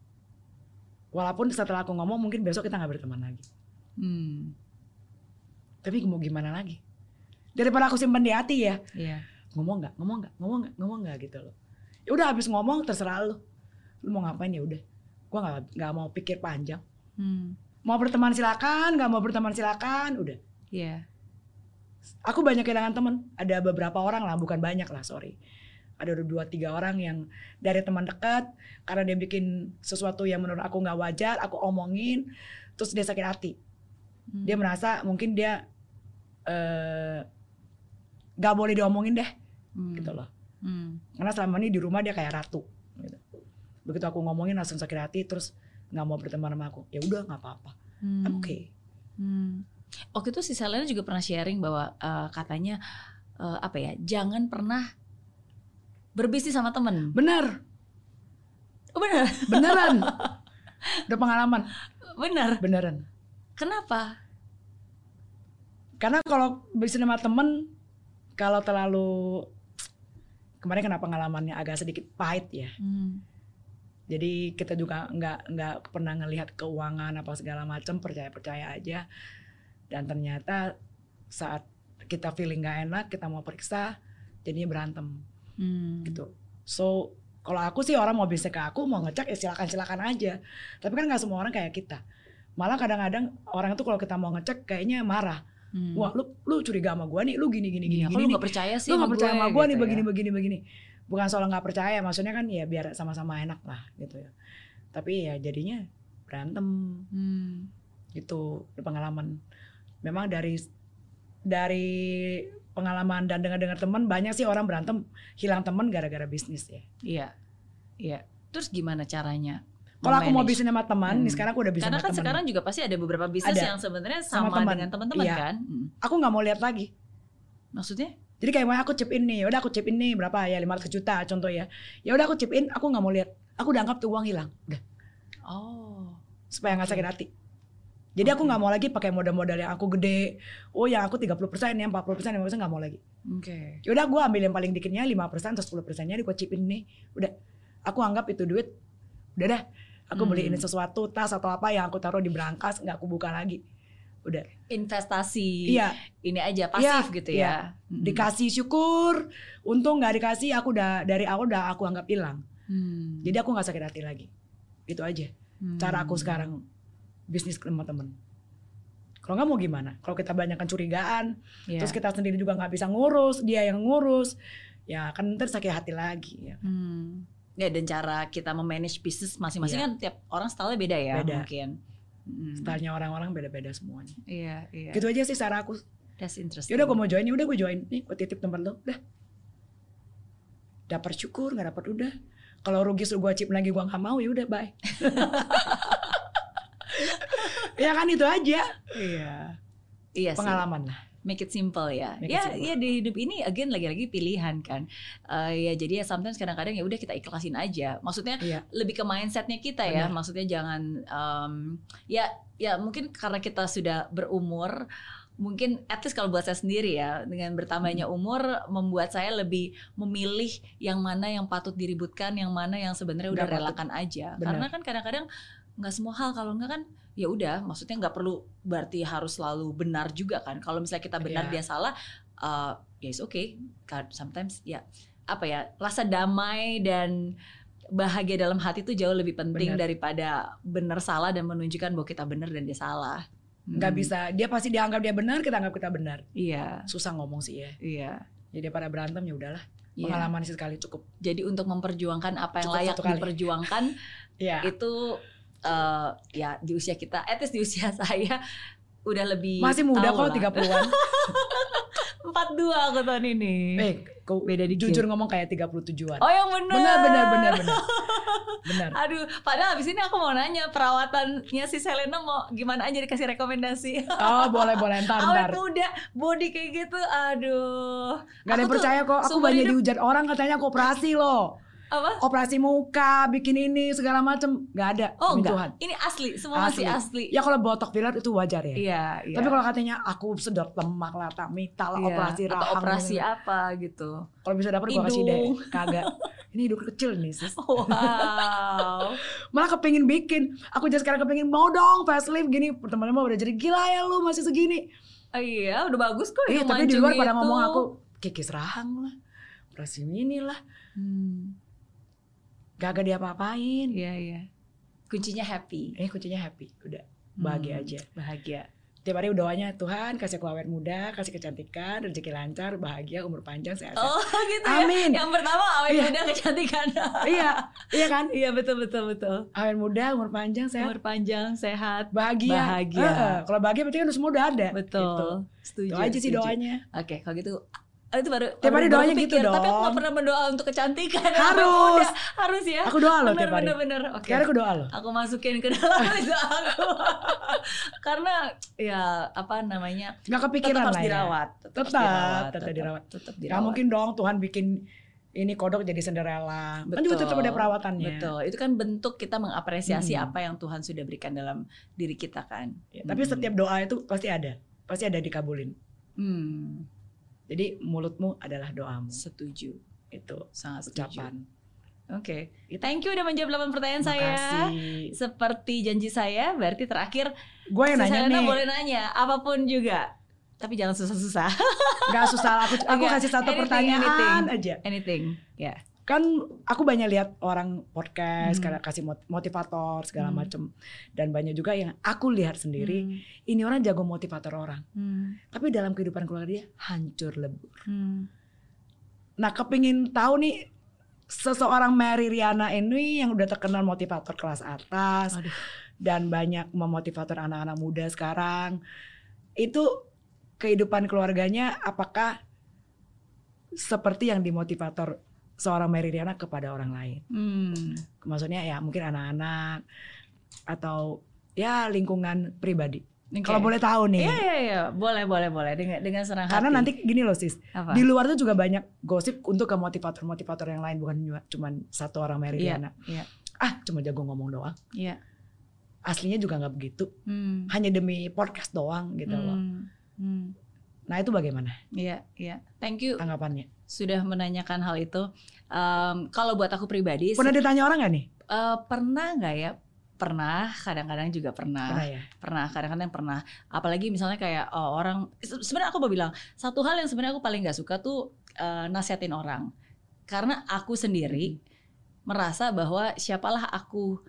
Walaupun setelah aku ngomong mungkin besok kita nggak berteman lagi. Hmm. Tapi mau gimana lagi? Daripada aku simpan di hati ya. Iya. Ngomong nggak, ngomong nggak, ngomong nggak, ngomong nggak gitu loh. Ya udah habis ngomong terserah lu. Lu mau ngapain ya udah. Gua nggak nggak mau pikir panjang. Hmm. Mau berteman silakan, nggak mau berteman silakan, udah. Iya. aku banyak kehilangan temen ada beberapa orang lah bukan banyak lah sorry ada dua tiga orang yang dari teman dekat karena dia bikin sesuatu yang menurut aku nggak wajar aku omongin terus dia sakit hati Hmm. dia merasa mungkin dia eh nggak boleh diomongin deh Hmm. gitu loh Hmm. karena selama ini di rumah dia kayak ratu gitu. begitu aku ngomongin langsung sakit hati terus nggak mau berteman sama aku ya udah nggak apa-apa Hmm. I'm okay Hmm. Waktu itu si Selena juga pernah sharing bahwa eh, katanya eh, apa ya, jangan pernah berbisnis sama temen. bener Oh, bener, beneran [LAUGHS] udah pengalaman bener. beneran Kenapa? Karena kalau bisnis sama temen, kalau terlalu kemarin kena pengalamannya agak sedikit pahit ya. Hmm. Jadi kita juga nggak nggak pernah ngelihat keuangan apa segala macam percaya percaya aja. Dan ternyata saat kita feeling nggak enak, kita mau periksa, jadinya berantem Hmm. gitu. So kalau aku sih orang mau bisnis ke aku mau ngecek ya silakan silakan aja. Tapi kan nggak semua orang kayak kita. Malah kadang-kadang orang itu kalau kita mau ngecek kayaknya marah. Hmm. Wah lu lu curiga sama gua nih, lu gini gini gini Iya, gini. nih. nggak percaya sih lu nggak percaya sama gue nih gitu begini ya. begini begini bukan soal nggak percaya maksudnya kan ya biar sama-sama enak lah gitu ya tapi ya jadinya berantem Hmm. gitu pengalaman memang dari dari pengalaman dan dengar-dengar teman banyak sih orang berantem hilang teman gara-gara bisnis ya Iya, iya. Terus gimana caranya? Kalau aku mau bisnis sama teman Hmm. nih sekarang aku udah bisnis Karena sama kan teman sekarang juga pasti ada beberapa bisnis Ada. yang sebenarnya Sama sama, teman. dengan teman-teman Iya. kan. Hmm. aku nggak mau lihat lagi Maksudnya? jadi kayak mau aku chip in nih udah aku chip in nih berapa ya 500 juta contoh ya ya udah aku chip in aku nggak mau lihat aku udah anggap tuh uang hilang udah Oh. supaya nggak Oke. sakit hati. Jadi aku nggak mau lagi pakai modal-modal yang aku gede. Oh yang aku 30% yang 40% 50% nggak mau lagi. Oke. Yaudah gue ambil yang paling dikitnya 5% atau 10 persennya di gue chipin nih. Udah aku anggap itu duit. Udah dah. Aku Hmm. beliin sesuatu tas atau apa yang aku taruh di berangkas nggak aku buka lagi. Udah. Investasi. Iya. Ini aja pasif Iya, gitu iya. ya. Hmm. Dikasih syukur. Untung nggak dikasih aku udah dari awal udah aku anggap hilang. Hmm. Jadi aku nggak sakit hati lagi. Itu aja. Cara aku Hmm. sekarang bisnis sama temen. Kalau nggak mau gimana? Kalau kita banyakkan curigaan, Iya. terus kita sendiri juga nggak bisa ngurus dia yang ngurus ya kan ntar sakit hati lagi ya Hmm. Ya dan cara kita memanage bisnis masing-masing Iya. kan tiap orang stylenya beda ya Beda. mungkin. Hmm. stylenya orang-orang beda-beda semuanya Iya, iya. gitu aja sih cara aku That's interesting. Ya udah gue mau join, udah gue join. Nih gue titip nomor lo, udah. Dapat syukur, nggak dapat udah. Kalau rugi suruh gue chip lagi gue nggak mau, ya udah bye. [LAUGHS] ya kan itu aja. Iya. Iya sih. Pengalaman lah. Make it simple ya. Make ya, simple. ya di hidup ini again lagi-lagi pilihan kan. Eh, ya jadi ya sometimes kadang-kadang ya udah kita ikhlasin aja. Maksudnya Iya. lebih ke mindsetnya kita ya. Benar. Maksudnya jangan em, ya ya mungkin karena kita sudah berumur mungkin at least kalau buat saya sendiri ya dengan bertambahnya Hmm. umur membuat saya lebih memilih yang mana yang patut diributkan yang mana yang sebenarnya udah patut. relakan aja Benar. karena kan kadang-kadang nggak semua hal kalau nggak kan ya udah maksudnya nggak perlu berarti harus selalu benar juga kan kalau misalnya kita benar Iya. dia salah uh, ya it's okay Ka- sometimes ya apa ya rasa damai dan bahagia dalam hati itu jauh lebih penting Benar. daripada benar salah dan menunjukkan bahwa kita benar dan dia salah Nggak Hmm. bisa, dia pasti dianggap dia benar, kita anggap kita benar. iya Susah ngomong sih ya. iya Jadi pada berantem ya udahlah. iya. Pengalaman sekali cukup. jadi untuk memperjuangkan apa yang Cukup layak diperjuangkan [LAUGHS] Iya. itu uh, ya di usia kita, least di usia [LAUGHS] saya udah lebih Masih muda kok lah. 30-an. 42 [LAUGHS] aku tahun ini. Eh, kau Beda dikit. jujur ngomong kayak 37-an. Oh yang benar. Benar, benar, benar, benar. Benar. [LAUGHS] Aduh, padahal abis ini aku mau nanya perawatannya si Selena mau gimana aja dikasih rekomendasi. Oh, boleh, boleh. Ntar, ntar. Awet muda, body kayak gitu, aduh. Gak ada yang percaya kok. Aku banyak hidup- dihujat orang katanya aku operasi loh. Apa? Operasi muka, bikin ini, segala macem. Gak ada. Oh enggak, Tuhan. ini asli, semua masih asli. Ya kalau botok filler itu wajar ya. Iya, iya. Tapi kalau katanya aku sedot lemak lah, tak mita lah, Iya, operasi atau rahang. operasi gitu. apa gitu. Kalau bisa dapat gua kasih deh. Kagak. Ini hidung kecil nih sis. [LAUGHS] Wow. [LAUGHS] Malah kepengin bikin. Aku just sekarang kepengin mau dong facelift gini. Teman-teman mau udah jadi gila ya lu masih segini. Oh iya, udah bagus kok. Iya tapi di luar pada gitu. ngomong aku kikis rahang lah. Operasi ini lah. Hmm, Gak diapa-apain. iya iya. Kuncinya happy. Eh kuncinya happy. Udah. Bahagia Hmm, aja. Bahagia. Tiap hari doanya Tuhan kasih aku awet muda, kasih kecantikan, rezeki lancar, bahagia, umur panjang, sehat. Oh [LAUGHS] gitu Amin. ya. Yang pertama awet Iya. muda kecantikan. [LAUGHS] iya, iya kan? iya betul betul betul. Awet muda, umur panjang, sehat, Umur panjang, sehat. bahagia. bahagia. Heeh, Kalau bahagia berarti kan udah semua udah ada. Betul. Gitu. Setuju. Itu aja sih setuju. doanya. Oke, kalau gitu itu baru Tiap hari doanya gitu kepikir. Tapi aku dong. gak pernah berdoa untuk kecantikan. Harus. Udah, harus ya. Aku doa loh bener, tiap hari. bener bener. Oke. Hari aku doa loh. Aku masukin ke dalam [LAUGHS] itu aku. Karena ya apa namanya? Gak Tetap kepikiran harus lah ya. dirawat. Tetap, harus Tetap, dirawat. tetap dirawat. Tetap Gak dirawat. mungkin dong Tuhan bikin ini kodok jadi Cinderella. Kan juga tetap ada perawatannya. Betul. Itu kan bentuk kita mengapresiasi Hmm. apa yang Tuhan sudah berikan dalam diri kita kan. Ya, tapi Hmm. setiap doa itu pasti ada. Pasti ada dikabulin. Hmm, Jadi mulutmu adalah doamu. setuju. Itu Sangat setuju. ucapan. Oke. Itu. Thank you udah menjawab 8 pertanyaan saya. Makasih. Seperti janji saya, berarti terakhir Gue yang nanya Selena nih. boleh nanya apa pun juga. Tapi jangan susah-susah. [LAUGHS] Gak susah. Aku, aku kasih satu anything, pertanyaan anything. aja. Anything. Ya. Kan aku banyak lihat orang podcast, Hmm. karena kasih mot- motivator segala Hmm. macem. Dan banyak juga yang aku lihat sendiri. Hmm. Ini orang jago motivator orang. Hmm. Tapi dalam kehidupan keluarga dia hancur lebur. Hmm. Nah kepingin tahu nih seseorang Mary Riana ini yang udah terkenal motivator kelas atas Aduh. dan banyak memotivator anak-anak muda sekarang itu kehidupan keluarganya apakah seperti yang dimotivator seorang Mary Riana kepada orang lain Hmm. maksudnya ya mungkin anak-anak atau ya lingkungan pribadi Oke. kalau boleh tahu nih Iya iya iya, boleh boleh boleh dengan dengan senang karena hati. nanti gini loh sis apa? Di luar tuh juga banyak gosip untuk ke motivator-motivator yang lain bukan cuma satu orang Mary Iya, Riana. iya. Ah, cuma jago ngomong doang. Iya. Aslinya juga nggak begitu. Hmm. Hanya demi podcast doang gitu loh. Hmm. Hmm. Nah, itu bagaimana Iya, iya. Thank you tanggapannya? Sudah menanyakan hal itu. Em, kalau buat aku pribadi, Pernah ditanya orang nggak nih? eh, pernah nggak ya? Pernah, kadang-kadang juga pernah. Pernah ya. pernah kadang-kadang pernah apalagi misalnya kayak oh, orang se- sebenarnya aku mau bilang satu hal yang sebenarnya aku paling nggak suka tuh eh, nasihatin orang karena aku sendiri merasa bahwa siapalah aku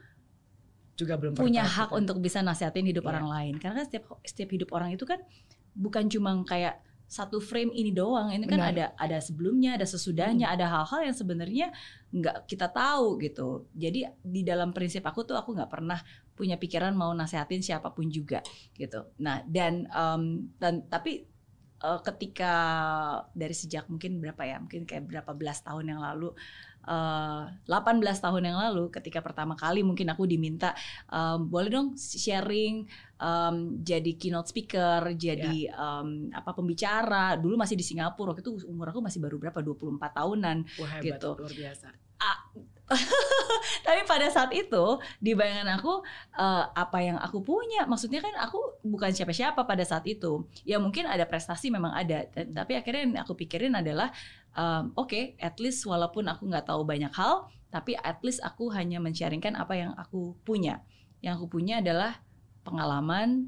Juga belum punya hak gitu. untuk bisa nasihatin hidup Iya. orang lain karena kan setiap setiap hidup orang itu kan bukan cuma kayak satu frame ini doang. Ini kan Benar. ada ada sebelumnya ada sesudahnya ada hal-hal yang sebenarnya nggak kita tahu gitu. Jadi di dalam prinsip aku tuh aku nggak pernah punya pikiran mau nasehatin siapa pun juga gitu. Nah dan em, dan tapi uh, ketika dari sejak mungkin berapa ya mungkin kayak berapa belas tahun yang lalu uh, 18 tahun yang lalu ketika pertama kali mungkin aku diminta um, boleh dong sharing um, jadi keynote speaker, jadi yeah. um, apa pembicara. Dulu masih di Singapura, waktu itu umur aku masih baru berapa 24 tahunan Wah, hebat, gitu. Luar biasa. [LAUGHS] Tapi pada saat itu di bayangan aku uh, apa yang aku punya? Maksudnya kan aku bukan siapa-siapa pada saat itu. Ya mungkin ada prestasi memang ada tapi akhirnya yang aku pikirin adalah um, oke okay, at least walaupun aku nggak tahu banyak hal tapi at least aku hanya men-sharingkan apa yang aku punya. Yang aku punya adalah pengalaman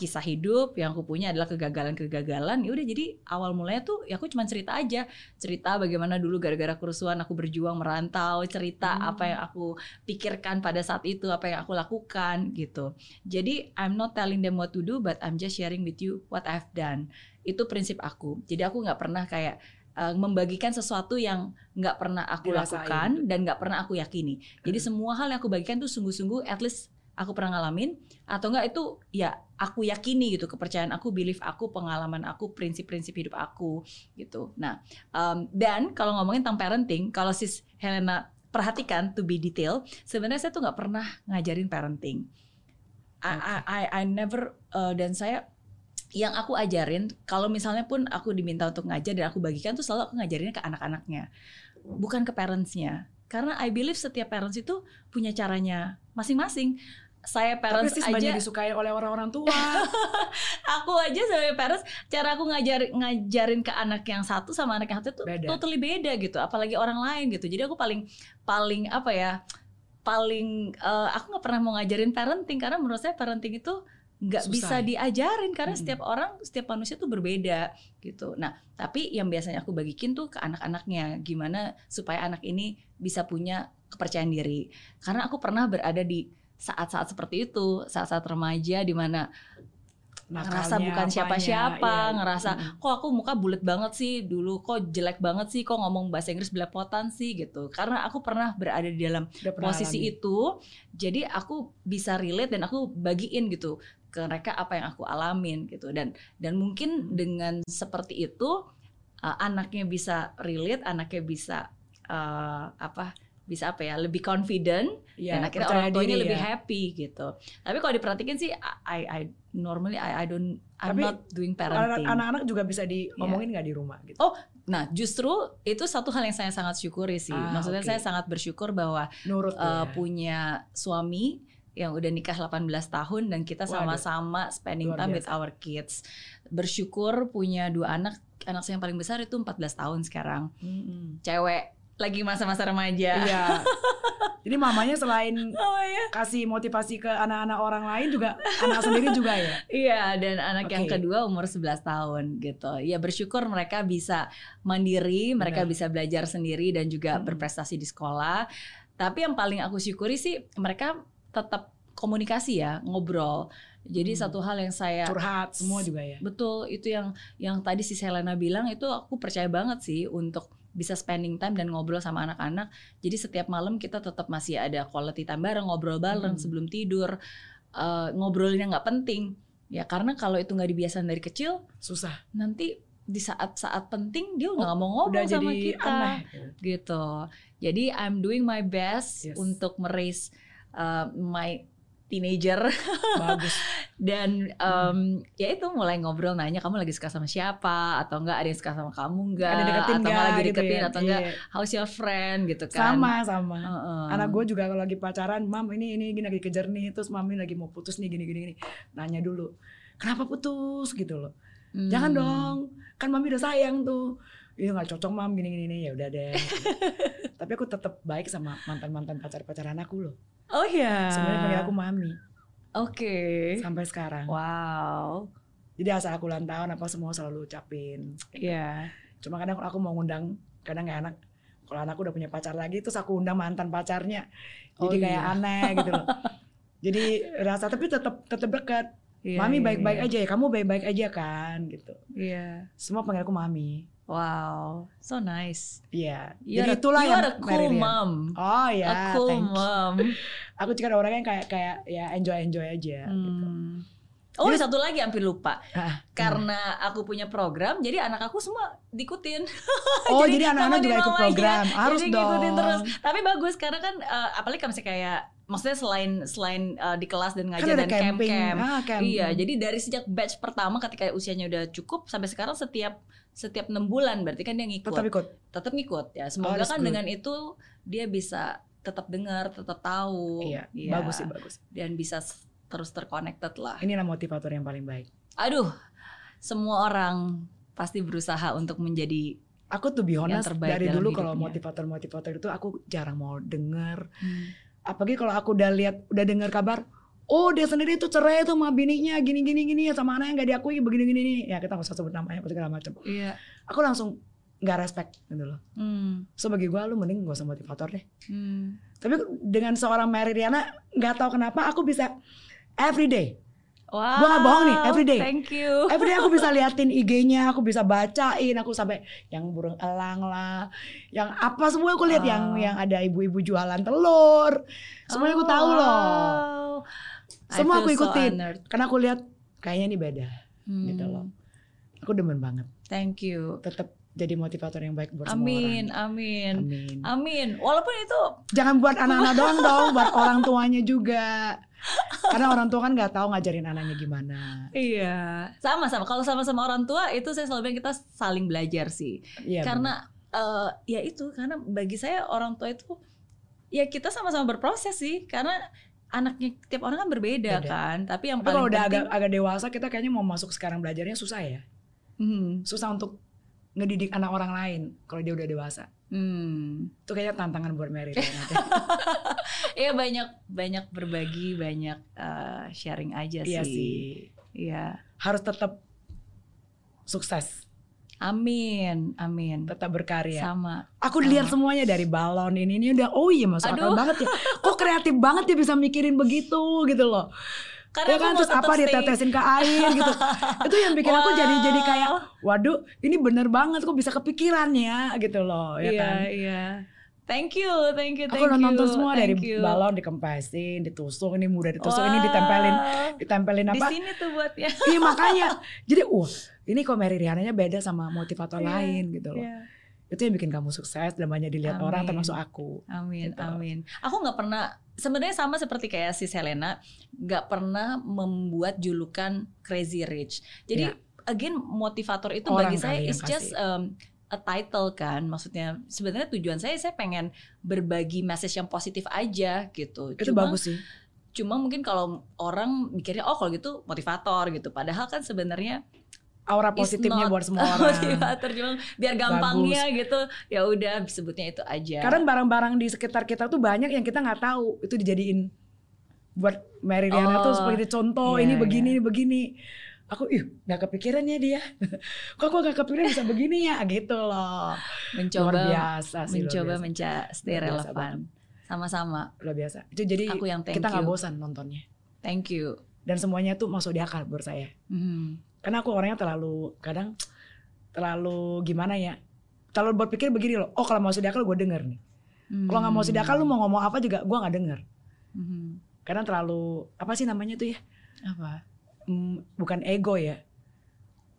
kisah hidup yang aku punya adalah kegagalan-kegagalan ya udah jadi awal mulanya tuh ya aku cuma cerita aja cerita bagaimana dulu gara-gara kerusuhan aku berjuang merantau cerita hmm. apa yang aku pikirkan pada saat itu apa yang aku lakukan gitu jadi I'm not telling them what to do but I'm just sharing with you what I've done itu prinsip aku jadi aku nggak pernah kayak uh, membagikan sesuatu yang nggak pernah aku Dirasain. lakukan dan nggak pernah aku yakini. Jadi hmm. semua hal yang aku bagikan tuh sungguh-sungguh at least aku pernah ngalamin atau enggak itu ya aku yakini gitu kepercayaan aku belief aku pengalaman aku prinsip-prinsip hidup aku gitu. Nah um, dan kalau ngomongin tentang parenting kalau sis Helena perhatikan to be detail sebenarnya saya tuh nggak pernah ngajarin parenting. I I I, I never uh, dan saya yang aku ajarin kalau misalnya pun aku diminta untuk ngajar dan aku bagikan tuh selalu aku ngajarinnya ke anak-anaknya bukan ke parentsnya. Karena I believe setiap parents itu punya caranya masing-masing saya parents Tapi aja banyak disukai oleh orang-orang tua. [LAUGHS] aku aja sebagai parents cara aku ngajar ngajarin ke anak yang satu sama anak yang satu itu beda. totally beda gitu, apalagi orang lain gitu. Jadi aku paling paling apa ya? paling uh, aku nggak pernah mau ngajarin parenting karena menurut saya parenting itu nggak bisa ya? diajarin karena hmm. setiap orang setiap manusia tuh berbeda gitu. Nah tapi yang biasanya aku bagikin tuh ke anak-anaknya gimana supaya anak ini bisa punya kepercayaan diri. Karena aku pernah berada di saat-saat seperti itu, saat-saat remaja di mana ngerasa bukan siapa-siapa, iya, ngerasa kok aku muka bulat banget sih dulu, kok jelek banget sih, kok ngomong bahasa Inggris belepotan sih gitu. Karena aku pernah berada di dalam posisi alami. itu, jadi aku bisa relate dan aku bagiin gitu ke mereka apa yang aku alamin gitu. Dan dan mungkin dengan seperti itu uh, anaknya bisa relate, anaknya bisa uh, apa bisa apa ya lebih confident ya, dan akhirnya orang tuanya lebih ya. happy gitu. Tapi kalau diperhatikan sih I I normally I I don't I'm Tapi, not doing parenting. Anak-anak juga bisa diomongin iya. nggak yeah. di rumah gitu. Oh, nah justru itu satu hal yang saya sangat syukuri sih. Ah, Maksudnya okay. saya sangat bersyukur bahwa Nurut uh, ya. punya suami yang udah nikah 18 tahun dan kita sama-sama spending time with our kids. Bersyukur punya dua anak, anak saya yang paling besar itu 14 tahun sekarang. Mm -hmm. Cewek lagi masa-masa remaja. Iya. [LAUGHS] Jadi mamanya selain oh, iya. kasih motivasi ke anak-anak orang lain juga anak sendiri juga ya. [LAUGHS] Iya, dan anak okay. yang kedua umur 11 tahun gitu. Ya bersyukur mereka bisa mandiri, mereka Benar. bisa belajar sendiri dan juga hmm. berprestasi di sekolah. Tapi yang paling aku syukuri sih mereka tetap komunikasi ya, ngobrol. Jadi hmm. satu hal yang saya curhat semua juga ya. Betul, itu yang yang tadi si Selena bilang itu aku percaya banget sih untuk bisa spending time dan ngobrol sama anak-anak. Jadi setiap malam kita tetap masih ada quality time bareng, ngobrol bareng hmm. sebelum tidur. Uh, ngobrolin yang nggak penting. Ya karena kalau itu nggak dibiasakan dari kecil, susah. Nanti di saat-saat penting dia udah nggak oh, mau ngobrol sama jadi kita, aneh. gitu. Jadi I'm doing my best yes. untuk meraise uh, my teenager. Bagus. [LAUGHS] Dan um, hmm. ya itu mulai ngobrol nanya kamu lagi suka sama siapa atau enggak ada yang suka sama kamu enggak ada deketin atau enggak lagi deketin gitu ya? atau enggak iya. how's your friend gitu kan. Sama sama. Uh -uh. Anak gue juga kalau lagi pacaran, "Mam, ini ini gini lagi kejar nih." Terus mami lagi mau putus nih gini gini gini. Nanya dulu, "Kenapa putus?" gitu loh. Hmm. Jangan dong, kan mami udah sayang tuh. Iya nggak cocok mam gini gini, gini. ya udah deh. [LAUGHS] Tapi aku tetap baik sama mantan mantan pacar pacaran aku loh. Oh iya. Sebenarnya panggil aku mami. Oke. Okay. Sampai sekarang. Wow. Jadi asal aku ulang tahun apa semua selalu ucapin. Iya. Yeah. Cuma kadang aku mau ngundang, kadang nggak enak. Kalau anakku udah punya pacar lagi, terus aku undang mantan pacarnya. Jadi oh, kayak iya. aneh gitu loh. [LAUGHS] Jadi rasa tapi tetap tetap dekat. Yeah, mami iya, baik-baik yeah, yeah. aja ya, kamu baik-baik aja kan gitu. Iya. Yeah. Semua panggil aku mami. Wow, so nice. Iya. Yeah. Jadi itulah you yang a cool mom. Oh ya. Yeah, a cool mom. [LAUGHS] aku juga orangnya kayak kayak ya enjoy enjoy aja. Gitu. Hmm. Gitu. Oh, Jadi- satu lagi hampir lupa. Ah, Karena aku punya program, jadi anak aku semua diikutin. [LAUGHS] Oh, Jadi jadi anak-anak juga ikut program. Harus Jadi dong. terus. Tapi bagus karena kan eh, apalagi kalau misalnya kayak maksudnya selain selain eh, di kelas dan Kan ngajar ada dan camping. camp-camp. Ah, camping. Iya, jadi dari sejak batch pertama ketika usianya udah cukup sampai sekarang setiap setiap enam bulan berarti kan dia ngikut. tetap ikut. tetap ngikut ya. Semoga that's kan good. dengan itu dia bisa tetap dengar, tetap tahu. Iya, Iya. bagus sih bagus. Dan bisa terus terconnected lah. Inilah motivator yang paling baik. Aduh, semua orang pasti berusaha untuk menjadi Aku tuh be honest terbaik dari dulu kalau motivator-motivator itu aku jarang mau denger. hmm, Apalagi kalau aku udah lihat udah dengar kabar, oh dia sendiri tuh cerai tuh sama bininya gini gini gini sama anaknya nggak diakui begini gini gini. Ya kita nggak usah sebut namanya segala macam. Iya. Aku langsung nggak respect gitu loh. Hmm, So bagi gue lu mending gak usah motivator deh. hmm. Tapi dengan seorang Mary Riana nggak tahu kenapa aku bisa everyday Wow. Gua nggak bohong nih, everyday. Thank you. Everyday aku bisa [LAUGHS] liatin IG-nya, aku bisa bacain, aku sampai yang burung elang lah, yang apa semua aku lihat yang Wow. yang ada ibu-ibu jualan telur. Semuanya aku tahu Oh, loh. Semua aku so ikutin. honored. Karena aku lihat kayaknya ini beda Hmm, gitu loh. Aku demen banget. Thank you. Tetap jadi motivator yang baik buat semua Amin, orang. amin. Amin. Amin. Walaupun itu Jangan buat anak-anak doang [LAUGHS] dong, buat orang tuanya juga. Karena orang tua kan nggak tahu ngajarin anaknya gimana. iya, sama-sama. Kalau sama-sama orang tua itu saya selalu bilang kita saling belajar sih. Iya. karena eh, ya itu karena bagi saya orang tua itu ya kita sama-sama berproses sih karena anaknya tiap orang kan berbeda Beda. kan. Tapi yang Tapi paling kalau udah penting agak agak dewasa kita kayaknya mau masuk sekarang belajarnya susah ya. Hmm, Susah untuk ngedidik anak orang lain kalau dia udah dewasa. hmm. Itu kayaknya tantangan buat Mary. [LAUGHS] Iya banyak banyak berbagi, banyak eh, sharing aja Iya sih. sih. Iya. Harus tetap sukses, Amin, amin. tetap berkarya. Sama. Aku lihat semuanya dari balon ini ini udah oh iya masuk akal Aduh. banget ya. Kok kreatif banget ya bisa mikirin begitu gitu loh. Karena ya kan terus apa stay- ditetesin ke air gitu. [LAUGHS] Itu yang bikin aku jadi jadi kayak Wow. waduh ini bener banget kok bisa kepikiran ya gitu loh ya iya, kan. iya. Thank you, thank you, thank Aku udah you. nonton semua dari thank you. balon dikempesin, ditusuk, ini mudah ditusuk, ini Wow. ditempelin, ditempelin Di apa? sini tuh buatnya. Iya [LAUGHS] makanya. Jadi wah, ini kok Mary Rihananya beda sama motivator Iya, lain gitu loh. Iya. Itu yang bikin kamu sukses dan banyak dilihat orang Amin. termasuk aku. Amin, Gitu. amin. Aku nggak pernah, sebenarnya sama seperti kayak si Selena, nggak pernah membuat julukan Crazy Rich. Jadi Iya. again motivator itu Orang bagi saya is just um, a title kan. Maksudnya sebenarnya tujuan saya saya pengen berbagi message yang positif aja gitu. Itu Cuma- bagus sih. Cuma mungkin kalau orang mikirnya oh kalau gitu motivator gitu. Padahal kan sebenarnya Aura positifnya buat semua orang. motivator cuma biar gampangnya gitu. Ya udah sebutnya itu aja. Karena barang-barang di sekitar kita tuh banyak yang kita nggak tahu itu dijadiin buat Mary Riana Oh, tuh seperti contoh iya, ini begini iya. ini begini. Aku ih nggak kepikiran ya dia. [LAUGHS] Kok aku nggak kepikiran bisa begini ya gitu loh. mencoba luar biasa sih mencoba biasa. menca stay Luar relevan. Sama-sama. luar biasa. Itu jadi Aku yang thank kita nggak bosan nontonnya. Thank you. Dan semuanya tuh masuk di akal buat saya. Hmm. Karena aku orangnya terlalu kadang terlalu gimana ya? Terlalu berpikir begini loh. Oh kalau mau masuk di akal gue denger nih. Kalau nggak mau masuk di akal lu mau ngomong apa juga gue nggak denger. Hmm. Karena terlalu apa sih namanya tuh ya? Apa? Bukan ego ya.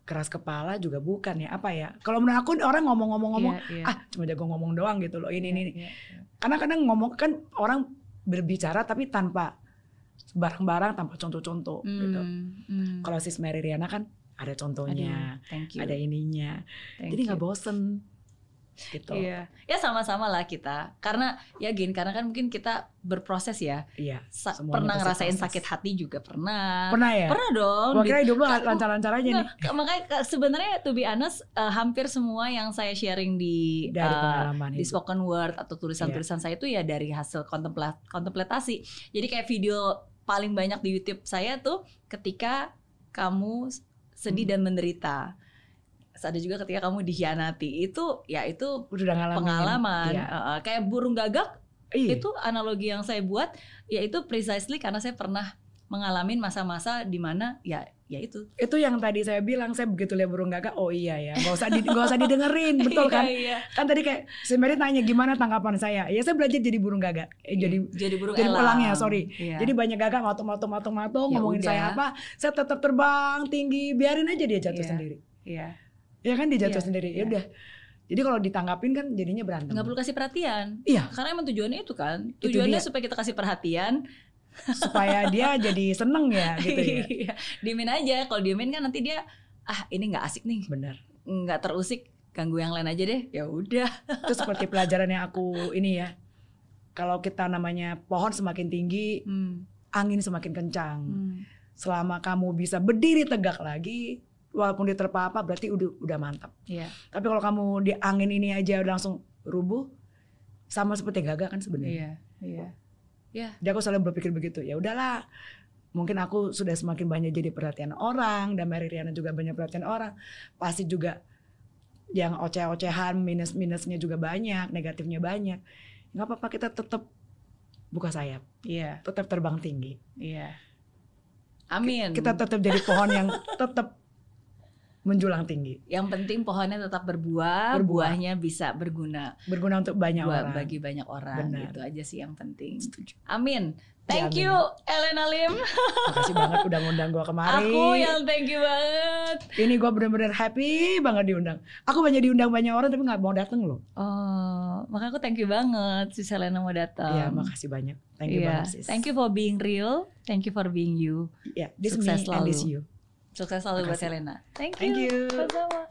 Keras kepala juga bukan ya. Apa ya? Kalau menurut aku orang ngomong-ngomong-ngomong, Iya, iya. ah cuma jago ngomong doang gitu loh. Ini ini. ini. Iya, iya. Karena kadang ngomong kan orang berbicara tapi tanpa barang-barang, tanpa contoh-contoh gitu. Hmm, hmm. Kalau sis Mary Riana kan ada contohnya, Aduh, thank you. ada ininya. Thank Jadi nggak bosen gitu. Iya. Ya sama-sama lah kita. Karena ya gini, karena kan mungkin kita berproses ya. Iya. Sa- pernah ngerasain proses. sakit hati juga pernah. Pernah ya? Pernah dong. Gua kira hidup lu lancar-lancar aja nih. Makanya ka- sebenarnya to be honest eh, hampir semua yang saya sharing di Dari pengalaman di hidup. spoken word atau tulisan-tulisan saya itu ya dari hasil kontempla- kontemplasi. Jadi kayak video paling banyak di YouTube saya tuh ketika kamu sedih Hmm. dan menderita. Terus Ada juga ketika kamu dikhianati. Itu ya itu Udah ngalamin. pengalaman. Iya. Eh, kayak burung gagak Iya. itu analogi yang saya buat yaitu precisely karena saya pernah mengalami masa-masa di mana ya ya itu. Itu yang tadi saya bilang, saya begitu lihat burung gagak, oh iya ya, nggak usah di, nggak usah didengerin, [LAUGHS] betul kan? Iya, iya. Kan tadi kayak si Mary tanya gimana tanggapan saya, ya saya belajar jadi burung gagak, eh, jadi jadi burung jadi elang. pelangnya, sorry. Iya. Jadi banyak gagak matung matung matung matung Ya ngomongin udah. saya apa, saya tetap terbang tinggi, biarin aja dia jatuh Iya. sendiri. Iya. Ya kan dia jatuh Iya, sendiri. Ya iya. udah. Jadi kalau ditanggapin kan jadinya berantem. nggak perlu kasih perhatian. Iya. Karena emang tujuannya itu kan. Itu Tujuannya dia. supaya kita kasih perhatian. Supaya dia [LAUGHS] jadi seneng ya gitu ya. Iya. diemin aja. Kalau diemin kan nanti dia ah ini nggak asik nih, Benar. nggak terusik, ganggu yang lain aja deh. Ya udah. [LAUGHS] Itu seperti pelajaran yang aku ini ya. Kalau kita namanya pohon semakin tinggi, Hmm. angin semakin kencang. Hmm. Selama kamu bisa berdiri tegak lagi, walaupun diterpa apa berarti udah udah mantap. Iya. Tapi kalau kamu di angin ini aja udah langsung rubuh, sama seperti gagak kan sebenarnya. Iya. Iya. Jadi aku selalu berpikir begitu. Ya udahlah, mungkin aku sudah semakin banyak jadi perhatian orang dan Mary Riana juga banyak perhatian orang. Pasti juga yang oceh-ocehan, minus-minusnya juga banyak, negatifnya banyak. Nggak apa-apa kita tetap buka sayap, Iya. tetap terbang tinggi. Iya. Amin. Kita tetap jadi pohon yang [LAUGHS] tetap menjulang tinggi, yang penting pohonnya tetap berbuah, Berbuah. buahnya bisa berguna berguna untuk banyak buat orang. bagi banyak orang. Benar. Itu aja sih yang penting. Setuju. Amin. Thank amin. you Elena Lim. [LAUGHS] Makasih banget udah ngundang gua kemari. Aku yang thank you banget. Ini gua bener-bener happy banget diundang. Aku banyak diundang banyak orang tapi nggak mau dateng loh. Oh, maka aku thank you banget si Selena mau datang. Iya, makasih banyak. Thank you Iya. banget sis. Thank you for being real. Thank you for being you. Ya, this Sukses me and selalu. this you. Sukses selalu buat. Selena. Thank you. Thank you. Sama-sama.